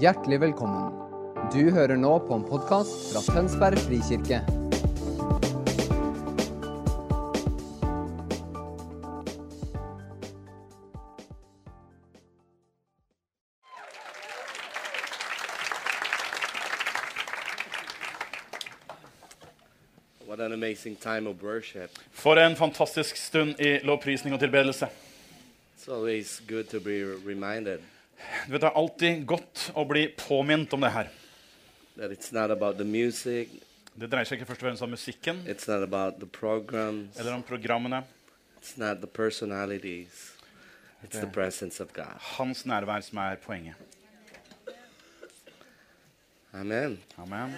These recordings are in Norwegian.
Hjertelig velkommen. Du hører nå på en podkast fra Tønsberg frikirke. What an amazing time of worship. For en fantastisk stund i lovprisning og tilbedelse. It's always good to be reminded Du vet, Det er alltid godt å bli påminnet om det her. that it's not about the music, Det dreier seg ikke først og fremst om musikken it's not about the eller om programmene. it's not the. It's the of God. Hans nærvær som er poenget. Amen. Amen.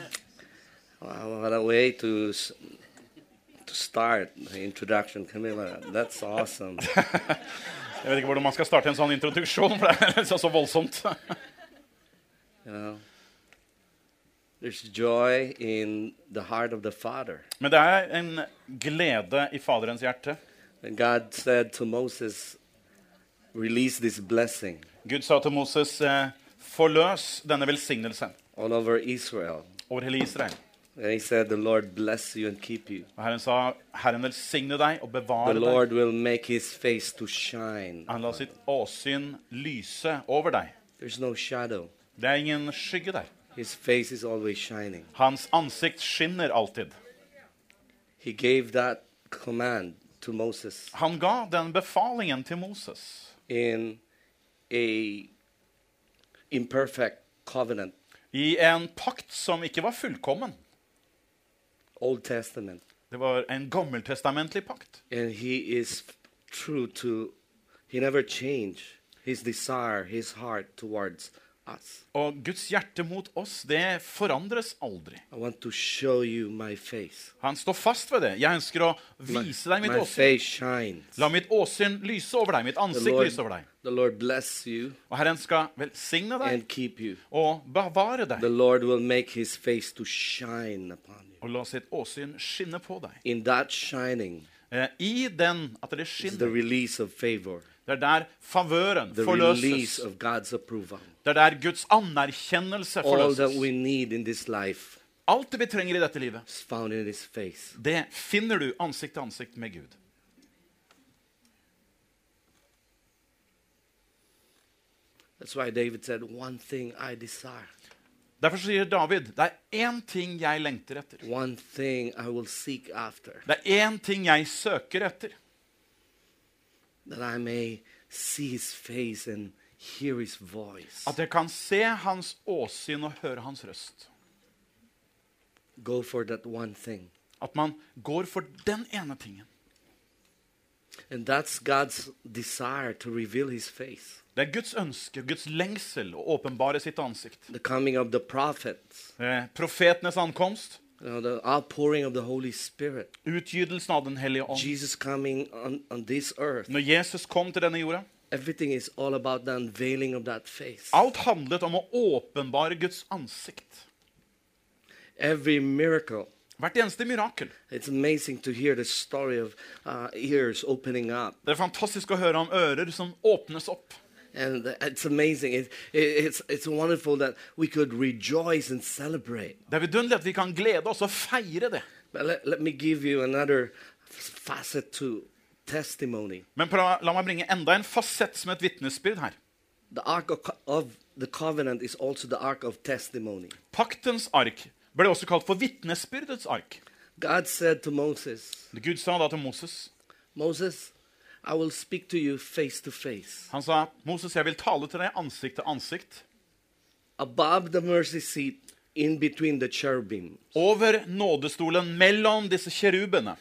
Well, what a way to start the introduction. Camilla, that's awesome. Jeg vet ikke hvordan man skal starte en sånn introduksjon, for det er så, så voldsomt. you know, there's joy in the heart of the Father. Men det er en glede i Faderens hjerte. And God said to Moses, "Release this blessing Gud sa til Moses, eh, forløs denne velsignelsen all over Israel." over hele Israel. And he said, The Lord bless you and keep you. Og Herren sa, Herren velsigne deg og The bevare Lord deg. will make his face to shine. Han la sitt åsyn lyse over deg. There's no shadow. Det er ingen skygge der. His face is always shining. Hans ansikt skinner alltid. He gave that command to Moses Han ga den befalingen til Moses in a imperfect covenant, i en pakt som ikke var fullkommen. Old Testament. Det var en gammeltestamentlig pakt. And he is true to he never changed his desire, his heart towards us. Og Guds hjerte mot oss, det forandres aldri. I want to show you my face. Han står fast ved det. Jeg ønsker å vise deg mitt my åsyn. face shines. La mitt åsyn lyse over deg, mitt The ansikt Lord, lyse over deg. The Lord bless you Og Herren skal velsigne deg and keep you. og bevare The deg. Lord will make his face to shine upon you. Og la sitt åsyn skinne på deg. In that shining Eh, I den at det is the skinner, release of favor, det er der favøren the release forløses. of God's approval. Det er der Guds anerkjennelse All that forløses. we need in this life Alt det vi trenger i dette livet, is found in his face. det finner du ansikt til ansikt med Gud. That's why David said, One thing I desire, Derfor sier David det er én ting jeg lengter etter. one thing I will seek after, Det er én ting jeg søker etter. that I may see his face and hear his voice. At jeg kan se hans åsyn og høre hans røst. Go for that one thing. At man går for den ene tingen. And that's God's desire to reveal his face. Det er Guds ønske, Guds lengsel, å åpenbare sitt ansikt. The coming of the prophets, Eh, profetenes ankomst, you know, the outpouring of the Holy Spirit, utgytelsen av Den hellige ånd. Jesus coming on, on this earth. Når Jesus kom til denne jorda, Everything is all about the unveiling of that face. alt handlet om å åpenbare Guds ansikt. Every miracle. Hvert eneste mirakel. It's amazing to hear the story of uh, ears opening up. Det er fantastisk å høre om ører som åpnes opp. And it's amazing. It, it, it's, it's wonderful that we could rejoice and celebrate. Det er vidunderlig at vi kan glede oss og feire det. But let, let me give you another facet to testimony. Men pra- la meg bringe enda en fasett som et vitnesbyrd her. The Ark of, of the Covenant is also the Ark of Testimony. Paktens ark ble også kalt for vitnesbyrdets ark. God said to Moses, Gud sa da til Moses Moses, I will speak to you face to face. Han sa, 'Moses, jeg vil tale til deg ansikt til ansikt.' Above the mercy seat, in between the cherubim. Over nådestolen mellom disse kjerubene.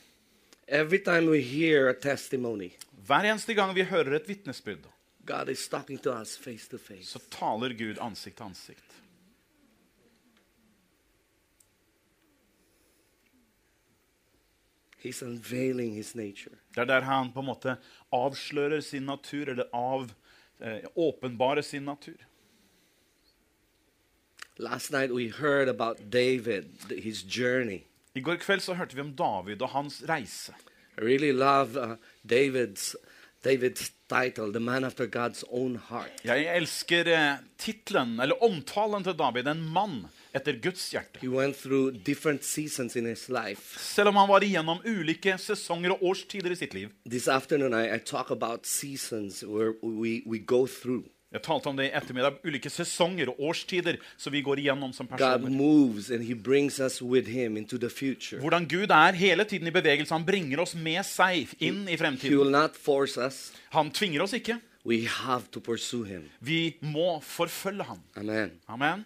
Every time we hear a testimony, Hver eneste gang vi hører et vitnesbyrd, God is talking to us face to face. så taler Gud ansikt til ansikt. He's unveiling his nature. Det er der han på en måte avslører sin natur, eller av, eh, åpenbarer sin natur. Last night we heard about David, th- his journey. I går kveld så hørte vi om David og hans reise. I really love uh, David's David's title, The Man After God's Own Heart. Jeg elsker eh, tittelen, eller omtalen til David, en mann etter Guds hjerte. Selv om han var igjennom ulike sesonger og årstider i sitt liv. This afternoon, I, I talk about seasons where we, we go through. Jeg talte om det i ettermiddag. Ulike sesonger og årstider som vi går igjennom som personer. Hvordan Gud er hele tiden i bevegelse. Han bringer oss med seg inn i fremtiden. Han tvinger oss ikke. Vi må forfølge ham. Amen. Amen.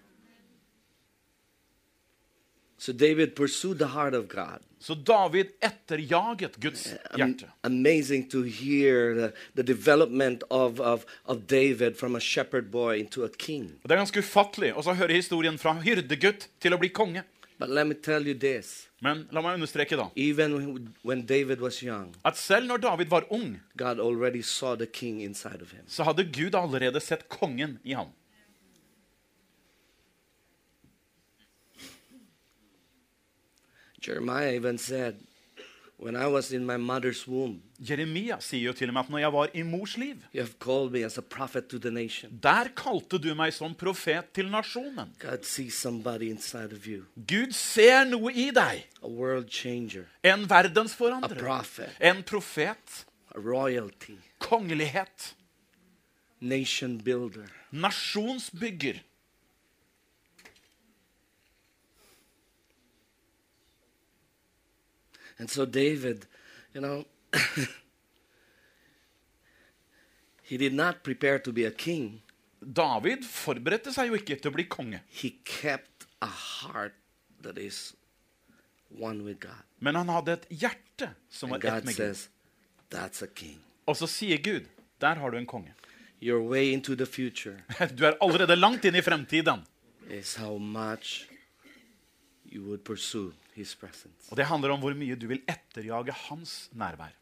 So David pursued the heart of God. Så David etterjaget Guds hjerte. amazing to hear the, the development of, of, of David from a shepherd boy into a king. Det er ganske ufattelig å høre historien fra hyrdegutt til å bli konge. But let me tell you this Men la meg understreke da even when- when David was young, at selv når David var ung, God already saw the king inside of him. så hadde Gud allerede sett kongen i ham. Jeremiah even said, When I was in my mother's womb, Jeremia sier jo til og med at når jeg var i mors liv, you have called me as a prophet to the nation. der kalte du meg som profet til nasjonen. God sees somebody inside of you, Gud ser noe i deg. a world changer, En a verdensforandrer. prophet, En profet. a royalty, Kongelighet. nation builder. Nasjonsbygger. And so David, you know, he did not prepare to be a king. David forberedte seg jo ikke til å bli konge. He kept a heart that is one with God. Men han hadde et hjerte som And var ett med Gud. says, that's a king. Og så sier Gud, der har du en konge. Your way into the future Du er allerede langt inn i fremtiden. is how much you would pursue. Og det handler om hvor mye du vil etterjage hans nærvær.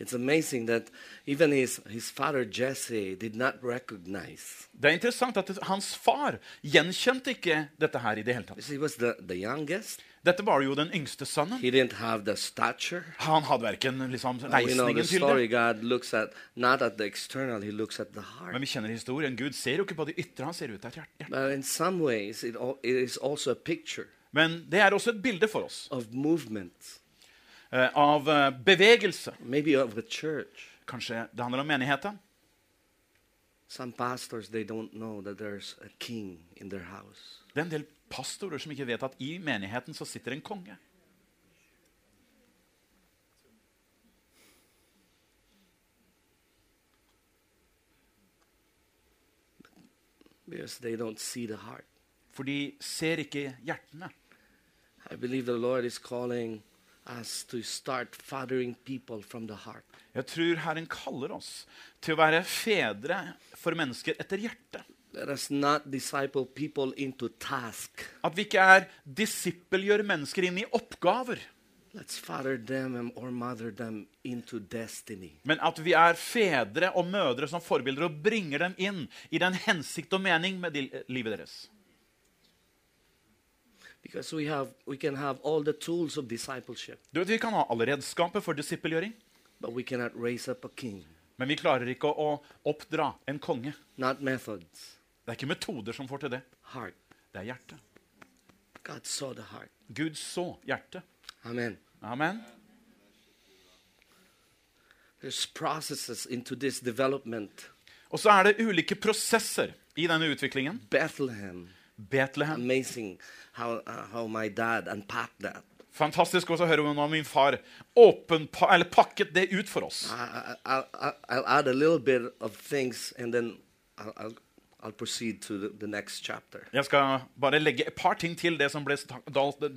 It's amazing that even his, his father Jesse did not recognize. Det er interessant at hans far gjenkjente ikke dette her i det hele tatt. He was the, the youngest. Dette var jo den yngste sønnen. Han hadde verken liksom, reisningen til det. Men vi kjenner historien. Gud ser jo ikke på det ytre, han ser ut av et hjerte. But in some ways, it, al- it is also a picture Men det er også et bilde for oss eh, av eh, bevegelse. Kanskje det handler om menigheten? Some pastors they don't know that there's a king in their house. Det er en del pastorer som ikke vet at i menigheten så sitter en konge. Because they don't see the heart. For de ser ikke hjertene. I believe the Lord is calling us to start fathering people from the heart. Jeg tror Herren kaller oss til å være fedre for mennesker etter hjertet. Let us not disciple people into task. At vi ikke er disippelgjør mennesker inn i oppgaver, Let's father them and- or mother them into destiny. men at vi er fedre og mødre som forbilder og bringer dem inn i den hensikt og mening med de- livet deres. Because we have we can have all the tools of discipleship, Du vet, Vi kan ha alle redskaper for disippelgjøring, but we cannot raise up a king. men vi klarer ikke å oppdra en konge. Not methods, Det er ikke metoder som får til det. heart. Det er hjertet. God saw the heart. Gud så hjertet. Amen. Amen. There's processes into this development. Og så er det ulike prosesser i denne utviklingen. Bethlehem. Bethlehem. Amazing how uh, how my dad unpacked that. Fantastisk også å høre hvordan min far åpen, eller pakket det ut for oss. I, I, I, I'll add a little bit of things, and then I'll I'll, Jeg skal bare legge et par ting til det som ble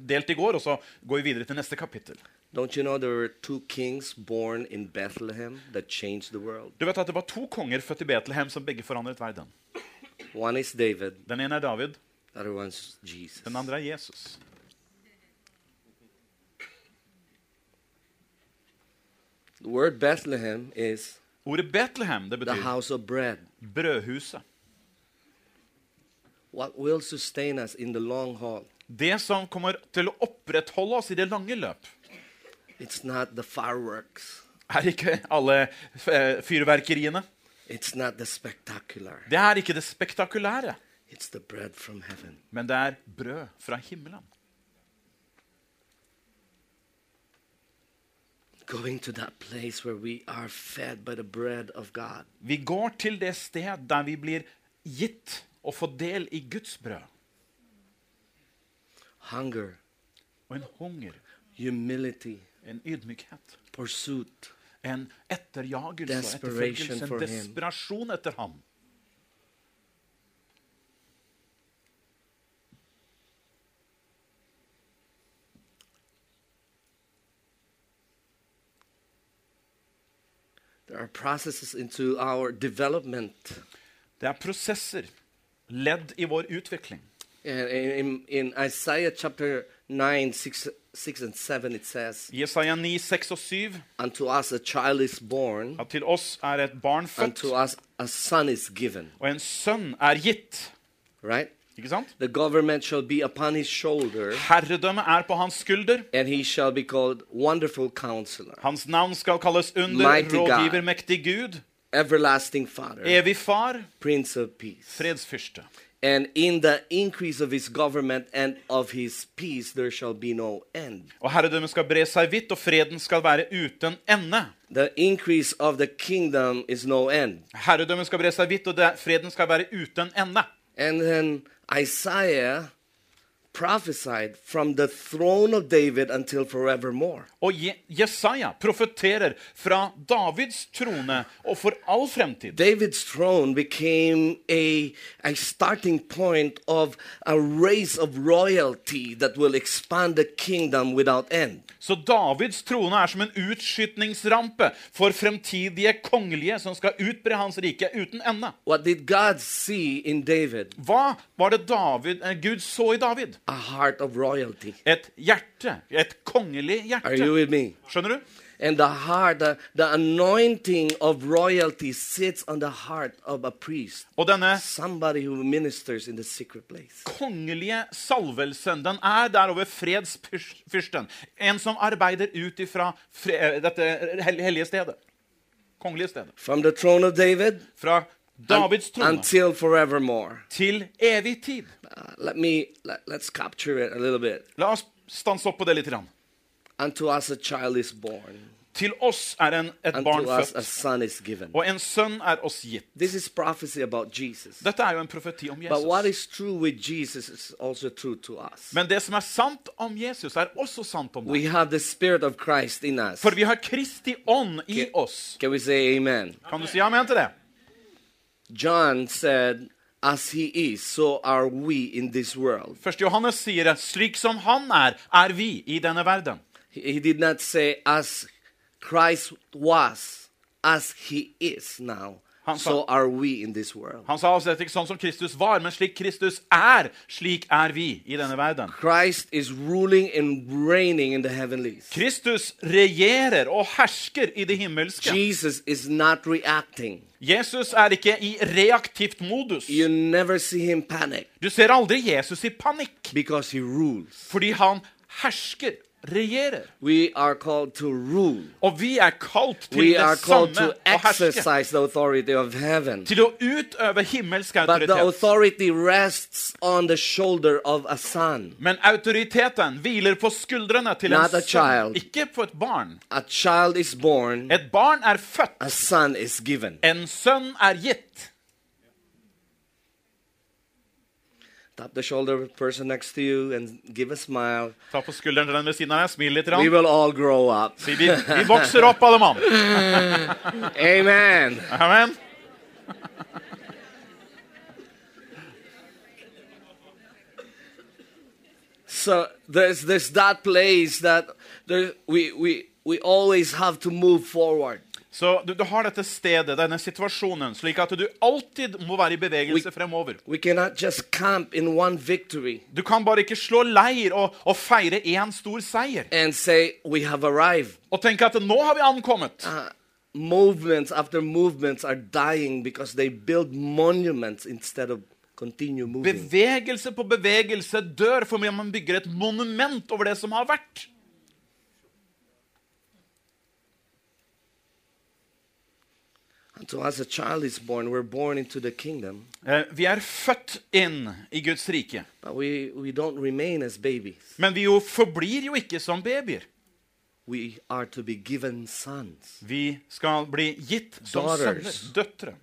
delt i går, og så går vi videre til neste kapittel. Don't you know there were two kings born in Bethlehem that changed the world? Du vet at Det var to konger født i Betlehem som begge forandret verden. One is David, Den ene er David, the other one's Jesus. den andre er Jesus. The word Bethlehem is Ordet Betlehem det the betyr house of bread. brødhuset. What will sustain us in the long haul? Det som kommer til å opprettholde oss i det lange løp. It's not the fireworks. er ikke alle eh, fyrverkeriene. It's not the spectacular. Det er ikke det spektakulære, It's the bread from heaven. men det er brød fra himmelen. Going to that place where we are fed by the bread of God. Vi går til det sted der vi blir gitt og få del i Guds brød. Hunger, Og en hunger, humility, en ydmykhet, pursuit. en etterjagelse og etterfølgelse, en him. desperasjon etter ham. There are processes into our development. Det er prosesser, ledd i vår utvikling. In, in Isaiah chapter 9, 6, 6 and 7, it says, Jesaja 9, 6 og 7 Unto us a child is born, at til oss er et barn født, unto us a son is given. og en sønn er gitt. Right? Ikke sant? The government shall be upon his shoulder, Herredømmet er på hans skulder. and he shall be called Wonderful Counselor, Hans navn skal kalles under, Mighty God. rådgiver, mektig Gud, Everlasting Father, evig far, Prince of Peace. fredsfyrste. And in the increase of his government and of his peace, there shall be no end. Og herredømmet skal bre seg vidt, og freden skal være uten ende. The increase of the kingdom is no end. Herredømmet skal bre seg vidt, og freden skal være uten ende. And then Isaiah prophesied from the throne of David until forevermore. Og Je Jesaja profeterer fra Davids trone og for all fremtid. David's throne became a, a starting point of a race of royalty that will expand the kingdom without end. Så Davids trone er som en utskytningsrampe for fremtidige kongelige som skal utbre hans rike uten ende. What did God see in David? Hva var det David, eh, Gud så i David? A heart of royalty. Et hjerte. Et kongelig Are you hjerte. with me? Skjønner du? And the heart, the, the anointing of royalty sits on the heart of a priest, Og denne somebody who ministers in the secret place. kongelige salvelsen den er der over fredsfyrsten. En som arbeider ut ifra eh, dette hellige stedet. Kongelige stedet. From the throne of David Fra Davids trone until forevermore. til evig tid. Uh, let me let, let's capture it a little bit. La oss stanse opp på det litt. grann. Unto us a child is born, Til oss er en, et unto barn født, son is given. og en sønn er oss gitt. This is prophecy about Jesus. Dette er jo en profeti om Jesus. is true with Jesus is also true to us. Men det som er sant om Jesus, er også sant om We deg. have the Spirit of Christ in us. For vi har Kristi ånd i oss. Can we say amen? Kan du si amen til det? John said, As he is, so are we in this world. Første Johannes sier slik som han er, er vi i denne verden. He, he did not say, As Christ was, as he is now, Han so sa- are we in this world. Han sa altså ikke sånn som Kristus var, men slik Kristus er, slik er vi i denne verden. Christ is ruling and reigning in the heavenlies. Kristus regjerer og hersker i det himmelske. Jesus is not reacting. Jesus er ikke i reaktivt modus. You never see him panic Du ser aldri Jesus i panikk, because he rules. fordi han hersker, regjerer. We are called to rule. Og vi er kalt til We det samme å herske. exercise the authority of heaven. Til å utøve himmelsk autoritet. Men autoriteten hviler på skuldrene til en Not child. sønn, ikke på et barn. A child is born, Et barn er født, a son is given. en sønn er gitt. Tap the shoulder of the person next to you and give a smile. Ta på skulderen til den ved siden av deg, smil litt. We will all grow up. Si, vi, vi vokser opp, alle mann. Amen. Amen. So there's there's that place that there, we, we, we always have to move forward. Så du, du har dette stedet, denne situasjonen, slik at du alltid må være i bevegelse fremover. We cannot just camp in one Du kan bare ikke slå leir og, og feire én stor seier and say we have og tenke at nå har vi ankommet. Uh, movements after movements are dying because they build monuments instead of continue moving. Bevegelse på bevegelse dør fordi man bygger et monument over det som har vært. So, as a child is born, we're born into the kingdom, Uh, Vi er født inn i Guds rike. but we, we don't remain as babies. Men vi jo forblir jo ikke som babyer. We are to be given sons. Vi skal bli gitt som Daughters. sønner, døtre.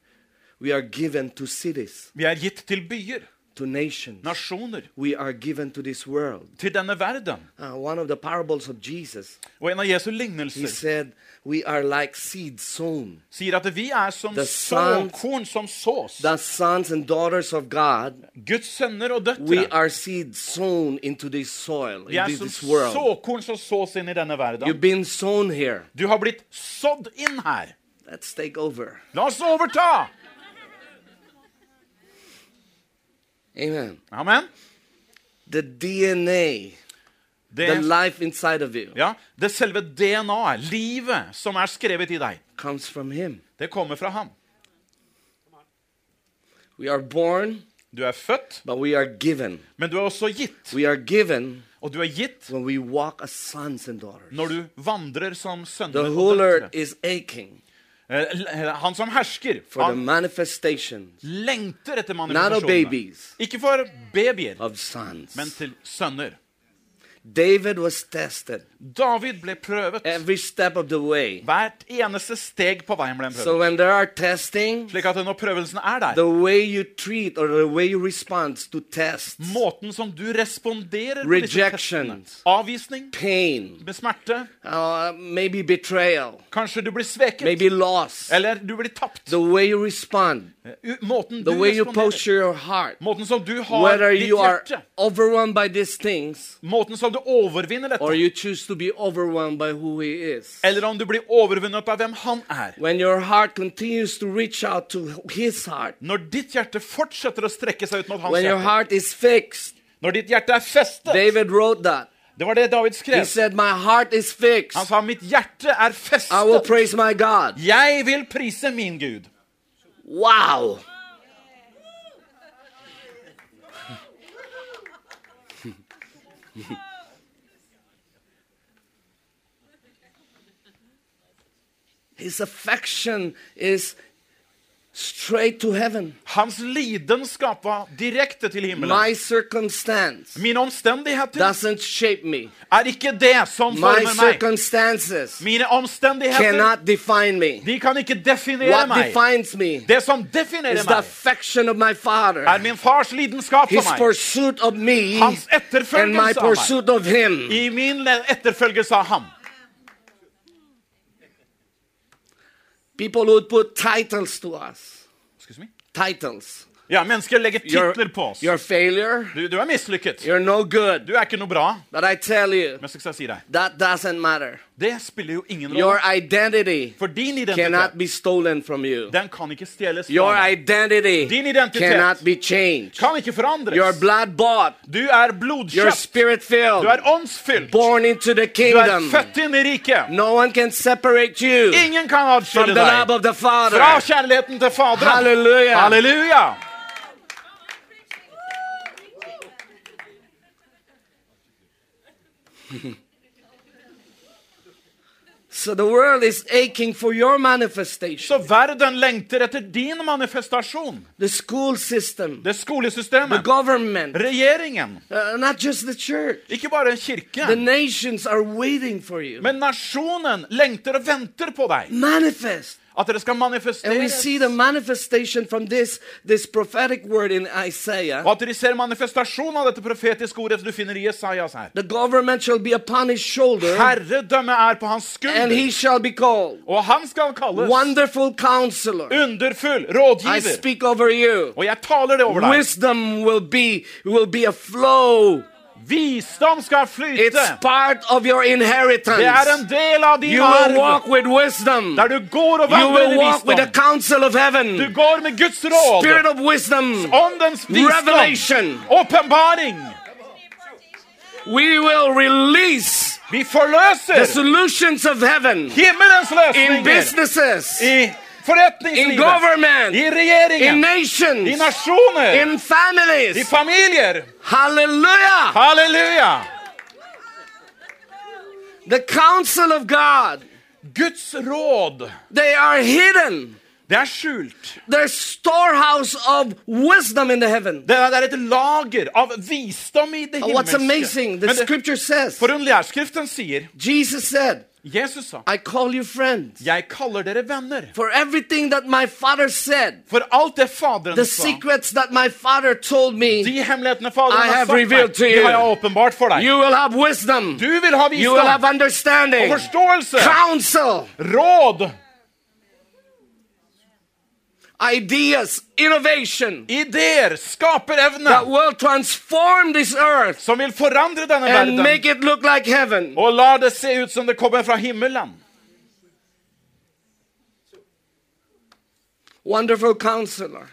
We are given to cities, Vi er gitt til byer, to nations. nasjoner, We are given to this world. til denne verden. Uh, one of the parables of Jesus, Og en av Jesu he lignelser said, We are like seed sown. sier at vi er som The sons- såkorn som sås. The sons and daughters of God, Guds sønner og we døtre. are seed sown into this soil, Vi in er this, som this world. såkorn som sås inn i denne verden. Been sown here. Du har blitt sådd inn her. Let's take over. La oss overta! Amen. Amen. The DNA, the Det, life inside of you, ja, det selve DNA-et, livet som er skrevet i deg, comes from Him. det kommer fra ham. We are born, Du er født, but we are given. men du er også gitt. We are given Og du er gitt when we walk as sons and daughters. når du vandrer som sønner The og døtre. is aching l- Han som hersker, for han lengter etter manifestasjonene. Ikke for babyer, of sons. men til sønner. David was tested. David ble prøvet. every step of the way. Hvert eneste steg på veien ble han So when there are testing, Slik at når prøvelsen er der, the way you treat or the way you respond to tests, måten som du responderer på Rejection. testene Avvisning, pain, med smerte, uh, maybe betrayal, kanskje du blir sveket, maybe loss, eller du blir tapt. the way you respond, Måten du the you responderer, posture your heart, måten som du har whether ditt you are hjerte, overwhelmed by these things måten som du overvinner or dette, you choose to be overwhelmed by who He is. eller om du blir overvunnet av hvem han er. When your heart continues to reach out to His heart, Når ditt hjerte fortsetter å strekke seg ut mot hans when your hjerte, heart is fixed, når ditt hjerte er festet David wrote that. Det var det David He skrev. said, My heart is fixed. Han sa, mitt hjerte er I will festet. praise my God. Jeg vil prise min Gud. Wow. His affection is straight to heaven. Hans lidenskap var direkte til himmelen. My circumstance Mine omstendigheter doesn't shape me. er ikke det som My former meg. circumstances Mine omstendigheter cannot define me. de kan ikke definere What meg. defines me Det som definerer is the meg, affection of my Father, er min fars lidenskap His for meg. pursuit of me, Hans and my etterfølgelse av meg. of Him. I min etterfølgelse av ham. People would put titles to us. Excuse me? Titles. Ja, mennesker legger titler på oss. you're failure. Du, du er mislykket. You're no good. Du er ikke noe bra. But I tell you, Men så skal jeg si deg, that doesn't matter. Det spiller jo ingen Your rolle. identity For din cannot identitet, be stolen from you. den kan ikke stjeles Your fra deg. identity Din identitet cannot be changed. Kan ikke forandres. You're blood bought. Du er You're blodkjøpt. spirit filled. Du er åndsfylt. Born into the Du er kingdom. født inn i riket. No one can separate you Ingen kan from atskille the love deg of the fra Father. kjærligheten til Faderen. Halleluja. Halleluja! So the world is aching for your manifestation. Så verden lengter etter din manifestasjon. The school system, Det the skolesystemet, government, regjeringen, uh, not just the church. ikke bare en The kirke, nations are waiting for you. men nasjonen lengter og venter på deg. Manifest. At det skal And we manifesteres. see the manifestation from this, this prophetic word in Isaiah. Og at dere ser manifestasjonen av dette profetiske ordet du finner i Jesajas her. The government shall be upon his shoulder, Herredømme er på hans and he skulder, shall be called og han skal kalles Wonderful Counselor. underfull I rådgiver. speak over you. Og jeg taler det over deg. Wisdom will be will be a flow. Visdom skal flyte. It's part of your Det er inheritance. en del av din You will walk with wisdom. Der du går og You will walk with the visdom. counsel of Du heaven. går med Guds råd. Spirit of wisdom. Åndens visdom. Revelation. Åpenbaring. We will release Vi the solutions of heaven himmelens in businesses, i in government, i in regjeringen, i nationer nasjoner, in i familier. Hallelujah. Halleluja! The counsel of God, Guds råd, they are hidden. Det er skjult. There's storehouse of wisdom in the heaven. Det er, det et lager av visdom i det Oh, what's amazing, the Men det says, er Skriften sier Jesus said, Jesus sa I call you friends. Jeg kaller dere venner. For everything that my father said, For alt det Faderen the sa, secrets that my father told me, de hemmelighetene Faderen I har have sagt revealed meg, to you. har jeg åpenbart for deg. you will have wisdom. Du vil ha You will have understanding, og forståelse, counsel, råd, ideas, innovation ideer, that skaperevne, will transform this earth som vil forandre denne and make verden it look like heaven. og la det se ut som det kommer fra himmelen. Wonderful counselor,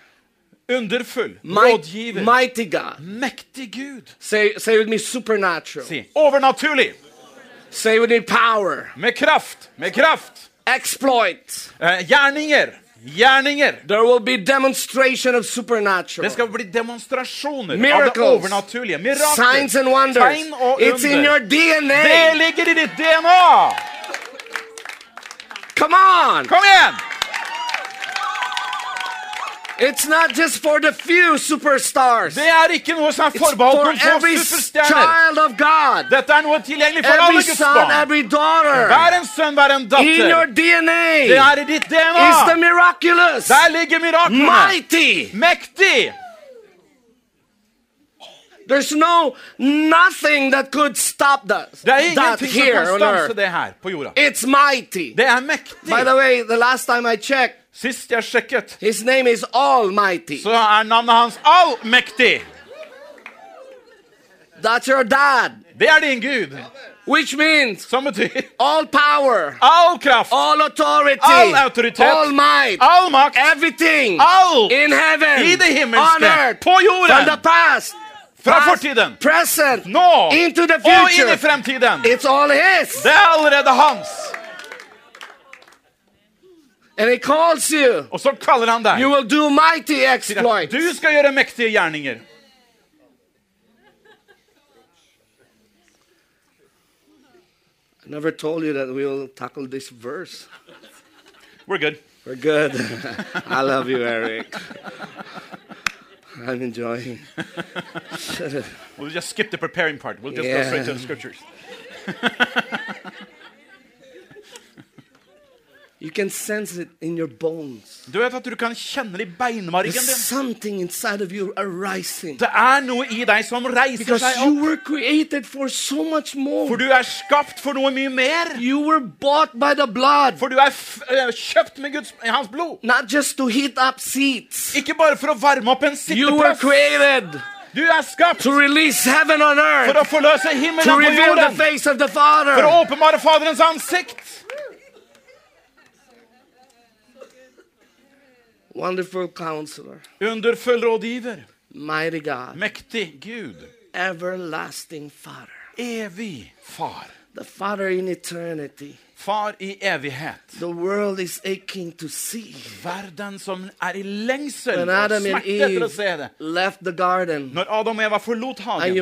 Underfull, rådgiver, mighty God. mektig Gud. Say, say with me, supernatural. Si overnaturlig, Say with me, power. med kraft, med kraft. Exploit. Eh, gjerninger, gjerninger. There will be demonstration of supernatural. Det skal bli demonstrasjoner av det overnaturlige. Mirakler, Signs and wonders. tegn og It's in under. Det ligger i ditt DNA! Come on. Kom igjen! Det er ikke noe som er It's forbeholdt for noen få every superstjerner. child of God. Dette er noe tilgjengelig for alle Every Guds son, barn. every daughter. Hver en sønn, hver en In your datter. DNA Det er i ditt DNA. miraculous, Der ligger miraklene. mighty. Mektig. There's no nothing that could stop that, Det er that ingenting som here kan on stanse earth. det her på jorda. It's mighty. Det er By the way, the last time I checked, Sist jeg sjekket, his name is Almighty. så er navnet hans Allmektig. That's your dad, Det er din Gud. which means Som betyr all power, all kraft, all authority, All autoritet. all might, all makt, everything all in heaven, i det on himmelske, earth, på from the jorden, past, fra past, fortiden, present, nå into the og inn i future. fremtiden. It's all His. Det er allerede hans. And He calls you. Og så kaller han deg. You will do mighty exploits. Du skal gjøre mektige gjerninger. I never told you that we will tackle this verse. We're good. We're good. I love you, Eric. I'm enjoying. We'll just skip the preparing part. We'll just go straight to the scriptures. You can sense it in your bones. Du vet at du kan kjenne det i beinmargen There's din. something inside of you arising. Det er noe i deg som reiser Because seg you opp. were created for so much For du er skapt for noe mye mer. You were bought by the blood, For du er eh, kjøpt med Guds, hans blod. not just to heat up seats. Ikke bare for å varme opp en You were sitteplass. created Du er skapt for å forløse himmelen på jorden. For å åpenbare Faderens ansikt. Wonderful counselor, Underfull rådgiver. mighty God, Mektig Gud. everlasting Father, Evig far. the Father in eternity. Far i evighet. The world is aching to see. Verden som er i lengsel When og Adam smerte etter å se det. left the garden, Når Adam og Eva forlot hagen,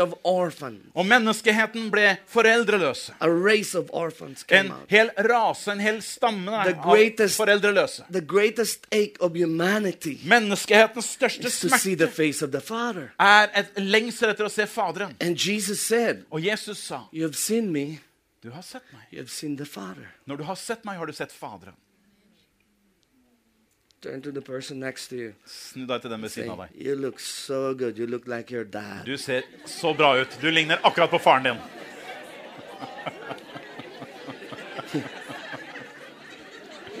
of orphans, og menneskeheten ble foreldreløse a race of orphans came En out. hel rase, en hel stamme The av greatest- foreldreløse. The greatest ache of humanity Menneskehetens største is to see the smerte face of the Father. er et lengsel etter å se Faderen. And Jesus said, Og Jesus sa, You have seen me, du har sett meg. you have seen the Father. Når du har sett meg, har du sett Faderen. Turn to the person next to you. Snu deg til den ved siden av deg. you look so good. You look like your dad. Du ser så bra ut. Du ligner akkurat på faren din.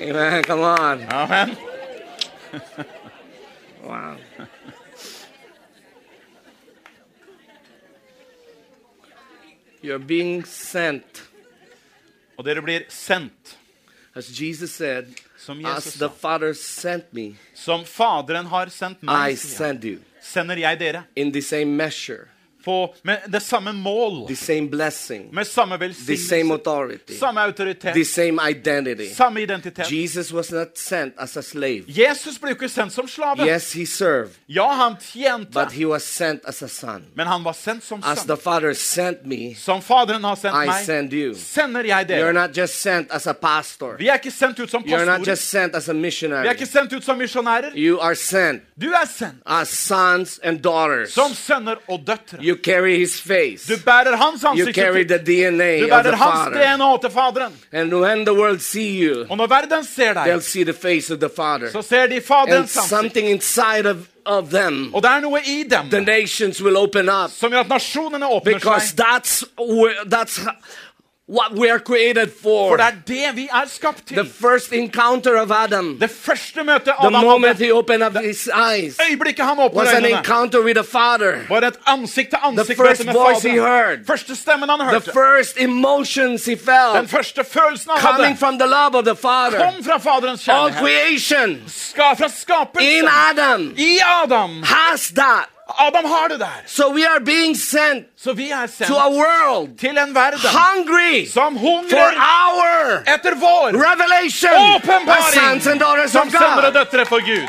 Amen. Come on. Amen. Wow. You're being sent. Og dere blir sendt, As Jesus said, som As Jesus the sa. Father sent me, Som Faderen har sendt meg, I send you. sender jeg dere. In the same measure, på, med det samme mål, the same blessing, med samme the same velsignelse, authority, samme autoritet, the same identity. samme identitet. Jesus was not sent as a slave. Jesus ble jo ikke sendt som slave. Yes, he served, Ja, han tjente, but he was sent as a son. men han var sendt som As sønn. the Father sent me, Som Faderen har sendt I meg, send you. sender jeg You're dere. not just sent as a pastor. Vi er ikke sendt ut som You're not pastorer. just sent as a Vi er missionary. ikke sendt ut som misjonærer. You are sent Du er sendt as sons and daughters. som sønner og døtre. You carry his face. Du bærer hans You carry the Du DNA of the hans Father. DNA til Faderen. And when the world see you, Og når verden ser they'll see the face of the Father. så ser de And Faderens ansikt. something inside of, of them, Og det er noe i dem the nations will open up som gjør at nasjonene åpner because seg. that's where, that's what we are created For for. det er det vi er skapt The first encounter of Adam, Det første møtet the Adam moment he opened up his eyes, øyeblikket han åpner was an encounter with the Father. var et ansikt til The ansikt first møte med voice he heard, Første stemmen han the first emotions he den felt, første følelsen han coming hadde, from the love of the Father. kom fra Faderens All kjærlighet. creation Ska, fra in. Adam I Adam. has that. Adam har det der. So we are being sent Så vi er sendt to a world til en verden hungry som for hungrer our etter vår revelation åpenbaring sons and daughters som of sønner og God. døtre for Gud.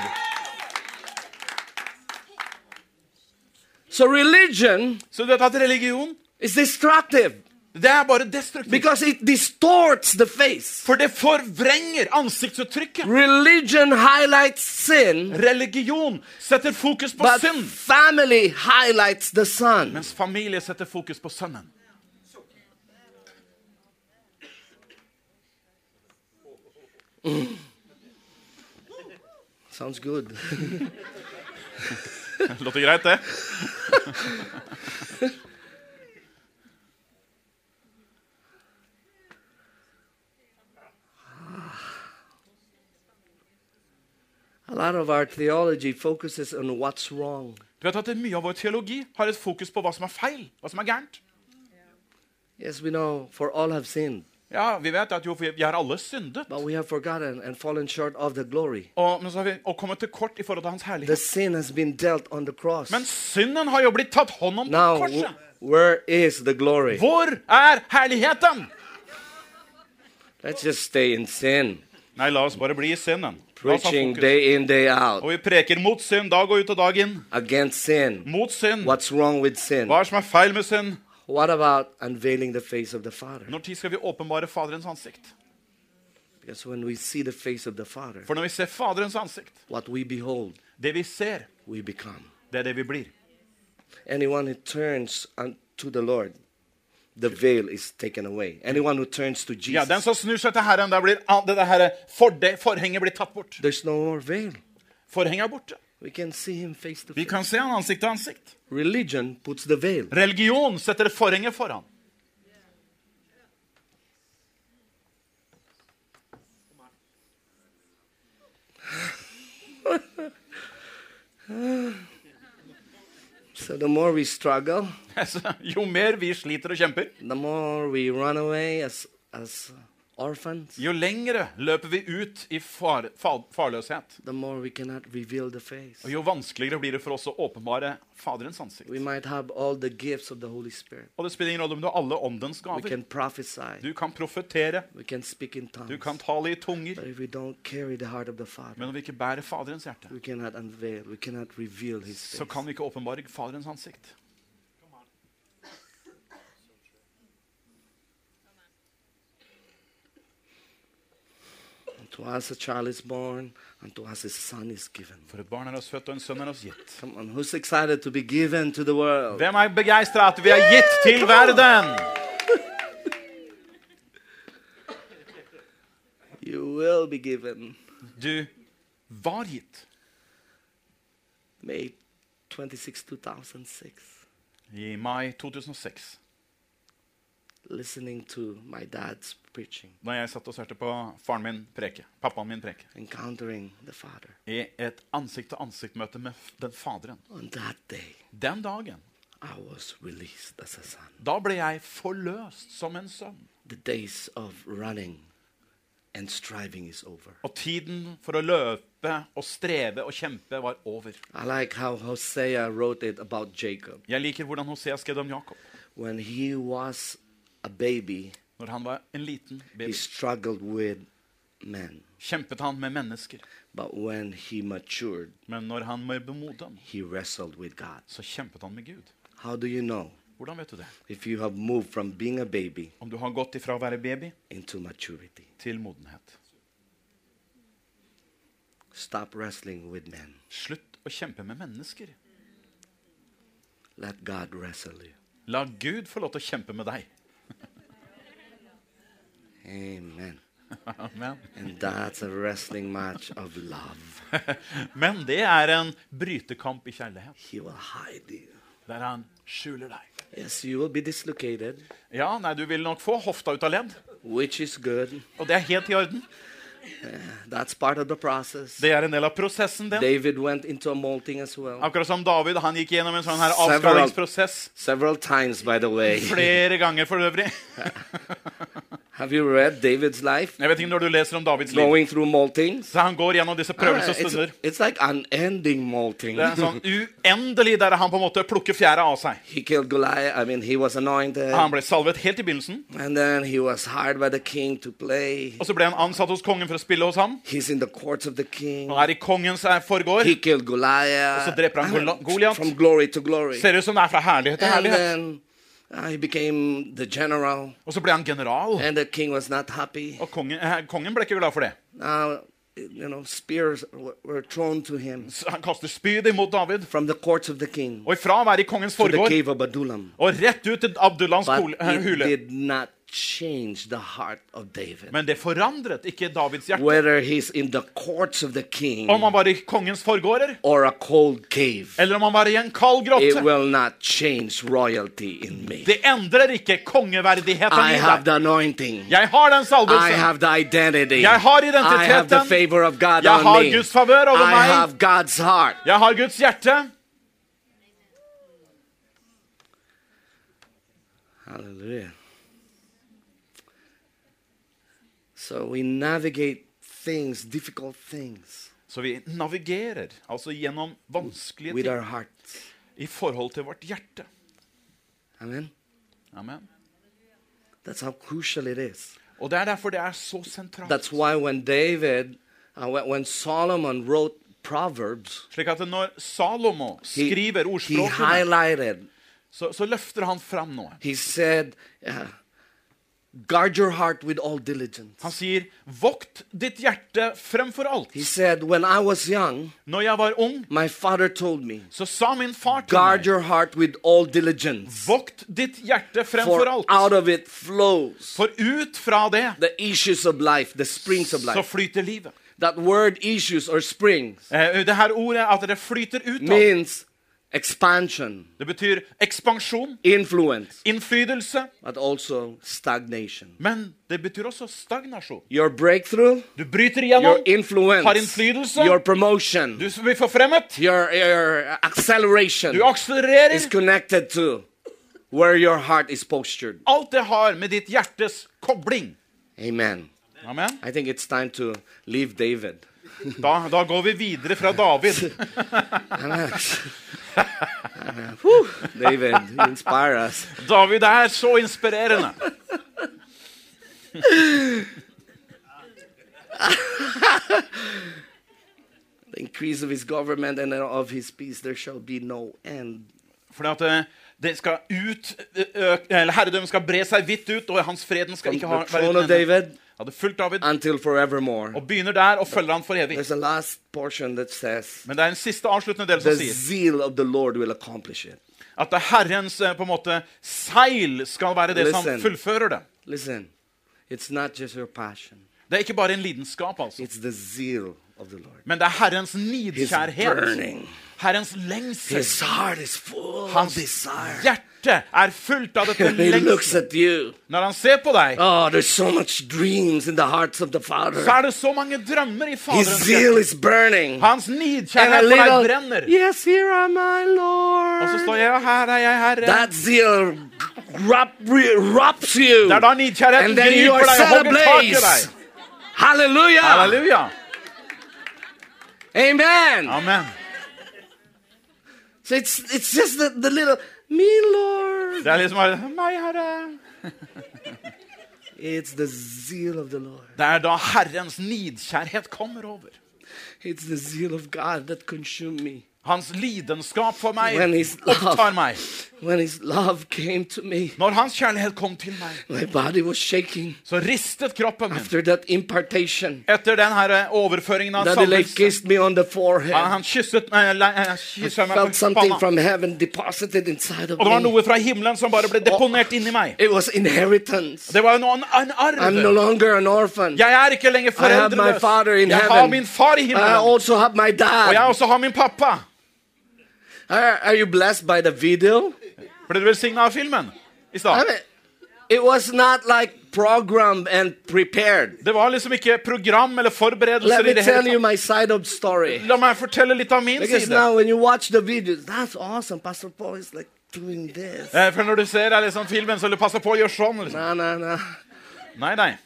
So religion at religion, is destructive det er bare destruktivt. because it distorts the face. For det forvrenger ansiktsuttrykket. Religion highlights sin, Religion setter fokus på but synd, family highlights the son. mens familie setter fokus på sønnen. Sounds good. Låter greit, det? A lot of our theology focuses on what's wrong. Du vet at Mye av vår teologi har et fokus på hva som er feil, hva som er gærent. Yes, we know, for all have sinned, Ja, Vi vet at jo, vi har alle syndet, but we have forgotten and fallen short of the glory. og, men så har vi og kommet til kort i forhold til hans The herlighet. sin has been dealt on the cross. Men synden har jo blitt tatt hånd om på korset. where is the glory? Hvor er herligheten? Let's just stay in sin, Nei, la oss bare bli i synden. Preaching day in, day out Og vi preker mot synd dag og ut og dag inn. against sin. Mot synd. What's wrong with sin? Hva er som er feil med synd? What about unveiling the face of the Father? Når tid skal vi åpenbare Faderens ansikt? Because when we see the face of the Father, For når vi ser Faderens ansikt, what we behold, det vi ser, we become. det er det vi blir. Anyone who turns unto the Lord, the veil is taken away. Anyone who turns to Ja, Den Jesus, som snur seg til Herren, blir det her forhenget blir tatt bort. there's no more veil. Forhenget er borte. We can see him face to Vi face. kan se han ansikt til ansikt. Religion puts the veil. Religion setter forhenget foran. So the more we struggle, Jo mer vi sliter og kjemper, the more we run away as, as orphans, jo lengre løper vi ut i far, far, farløshet. Og jo vanskeligere blir det for oss å åpenbare Faderens ansikt. Og det spiller ingen rolle om du har alle åndens gaver. Du kan profetere, du kan tale i tunger, Father, men om vi ikke bærer Faderens hjerte, så kan vi ikke åpenbare Faderens ansikt. To us a child is born, and to us a son is given. For et barn er oss født, og en sønn er oss gitt. Come on, who's excited to be given to the world? Hvem er begeistra at vi er gitt til verden? You will be given. Du var gitt. May 26, 2006. I mai 2006, Listening to my dad's preaching, Når jeg satt og hørte på faren min preke, pappaen min preke, encountering the Father. i et ansikt-til-ansikt-møte med den faderen. On that day, Den dagen, I was released as a son. da ble jeg forløst som en sønn. The days of running and striving is over. Og tiden for å løpe og streve og kjempe var over. I like how Hosea wrote it about Jacob. Jeg liker hvordan Hosea skrev om Jakob. When he was a baby, Når han var en liten he baby, struggled with men. kjempet han med mennesker. But when he matured, Men når han ble moden, he wrestled with God. så kjempet han med Gud. How do you know? Hvordan vet du det? If you have moved from being a baby Om du har gått ifra å være baby into maturity, til modenhet. stop wrestling with men. Slutt å kjempe med mennesker. Let God wrestle you. La Gud få lov til å kjempe med deg. Amen. Amen. And that's a wrestling match of love. Men det er en brytekamp i kjærlighet, He will hide you. der han skjuler deg. Yes, you will be dislocated, Ja, nei, du vil nok få hofta ut av ledd, which is good. og det er helt i orden. That's part of the process. Det er en del av prosessen, den. David went into a molting as well. Akkurat som David, han gikk gjennom en sånn her Several- avskalingsprosess Several times, by the way. flere ganger for øvrig. Have you read David's life? Jeg vet ikke når du leser om Davids liv. Going through? Så han går gjennom disse Ah, prøvelsesstunder. it's, it's like unending molting. Det er sånn uendelig der han på en måte plukker fjæra av seg. He killed Goliath. I mean, he was anointed. Han ble salvet helt i begynnelsen, And then he was hired by the king to play. og så ble han ansatt hos kongen for å spille hos ham. He's in the courts of the king. Han er i kongens eh, forgård. He killed Goliath. Og så dreper han Goliath. Goliat. From glory to glory. Ser ut som det er fra herlighet til And herlighet. then Og så ble han general. And the king was not happy. Og kongen, eh, kongen ble ikke glad for det. Now, you know, spears were- were thrown to him han kaster spyd imot David. from the courts of the king Og ifra å være i kongens forgård og rett ut til Abdullans hule. Did the heart of David. Men det forandret ikke Davids hjerte. Whether he's in the courts of the king Om han var i kongens forgårder, or a cold cave, eller om han var i en kald it grotte. will not change royalty in me. Det endrer ikke kongeverdigheten I i have deg. the anointing. Jeg har den I salvelsen. have the identity. Jeg har I have the identiteten. favor of God Jeg har. Guds favør over I meg. have God's heart. Jeg har Guds hjerte. Hallelujah. So we navigate things, difficult things, Så vi navigerer altså gjennom vanskelige with our ting i forhold til vårt hjerte. Amen. Amen. That's how crucial it is. Og det er derfor det er så sentralt. That's why when David, uh, when, Solomon wrote Proverbs, Slik at når Salomo skriver he ordspråkene, highlighted, så, så løfter han fram noe. he said, uh, guard your heart with all diligence. Han sier, 'Vokt ditt hjerte fremfor alt'. He said, when I was young, Når jeg var ung, my father told me, så sa min far til guard meg, your heart with all diligence. 'Vokt ditt hjerte For fremfor alt'. out of it flows For ut fra det the issues of life, the springs of så life. flyter livet. That word issues or springs Eh, Det her ordet at det flyter ut av, means expansion, det betyr ekspansjon, influence, innflytelse, but also stagnation. men det betyr også stagnasjon. Your breakthrough, Du bryter your igjennom, har influence, innflytelse, your promotion, du blir forfremmet, your, your acceleration du akselererer. is connected to where your heart is postured. Alt det har med ditt hjertes kobling. Amen. Amen. I think it's time to leave David. Da, da går vi videre fra David. David, you inspire us. David er så inspirerende. The increase of his government and of his peace, there shall be no end. Fordi at eh, det skal ut, Herredømmet skal bre seg vidt ut, og hans freden skal ikke ha, være uten ende. David Hadde fulgt David, until og begynner der og følger han for evig. Says, Men det er en siste avsluttende del som sier zeal of the Lord will accomplish it. at det Herrens på en måte seil skal være det som fullfører det. Listen, it's not just your passion, Det er ikke bare en lidenskap, altså. it's the zeal of the Lord. Men det er Herrens nidkjærhet. Herrens lengsel. His heart is full Hans desire. hjerte er fullt av dette And he looks lengsel. at you. Når han ser på deg, Oh, there's so much dreams in the hearts of the Father. så er det så mange drømmer i His Faderens hjerte. is burning. Hans nidkjærhet for deg brenner. yes, here am I, Og så Lord. står jeg, her er jeg, Herre. That zeal erupts you. Det er da nidkjærheten And then you griper deg og hogger tak i deg. Hallelujah. Halleluja! Amen. Amen. So it's it's just the, the little me, Lord. Det er liksom bare Meg, Herre. It's the zeal of the Lord. Det er da Herrens nidkjærhet kommer over. It's the zeal of God that me. Hans lidenskap for meg opptar meg. When His love came to me, Når hans kjærlighet kom til meg, my body was shaking så ristet kroppen min. after that impartation. Etter den her overføringen av Daddy like salvelse. kissed me on the forehead. Han, han kysset le- eh, kysset meg Felt på something panna. from heaven deposited inside of Og det var me. noe fra himmelen som bare ble deponert inni meg. It was inheritance. Det var jo noe, en I'm no arv. longer an orphan. Jeg er ikke lenger I have my foreldreløs. father in Jeg har heaven. min far i I himmelen. also have my Og jeg dad. også har min pappa. Are, are you blessed by the video? Ble du velsigna av filmen i I stad? mean, it was not like program and prepared. Det var liksom ikke program eller Let forberedelser me i det tell hele you my side of story. La meg fortelle litt av min Because side. now when you watch the videos, that's awesome. Pastor Paul is like doing this. Eh, For når du ser det, liksom filmen, så pass på å gjøre sånn. Liksom. Nah, nah, nah. Nei, nei.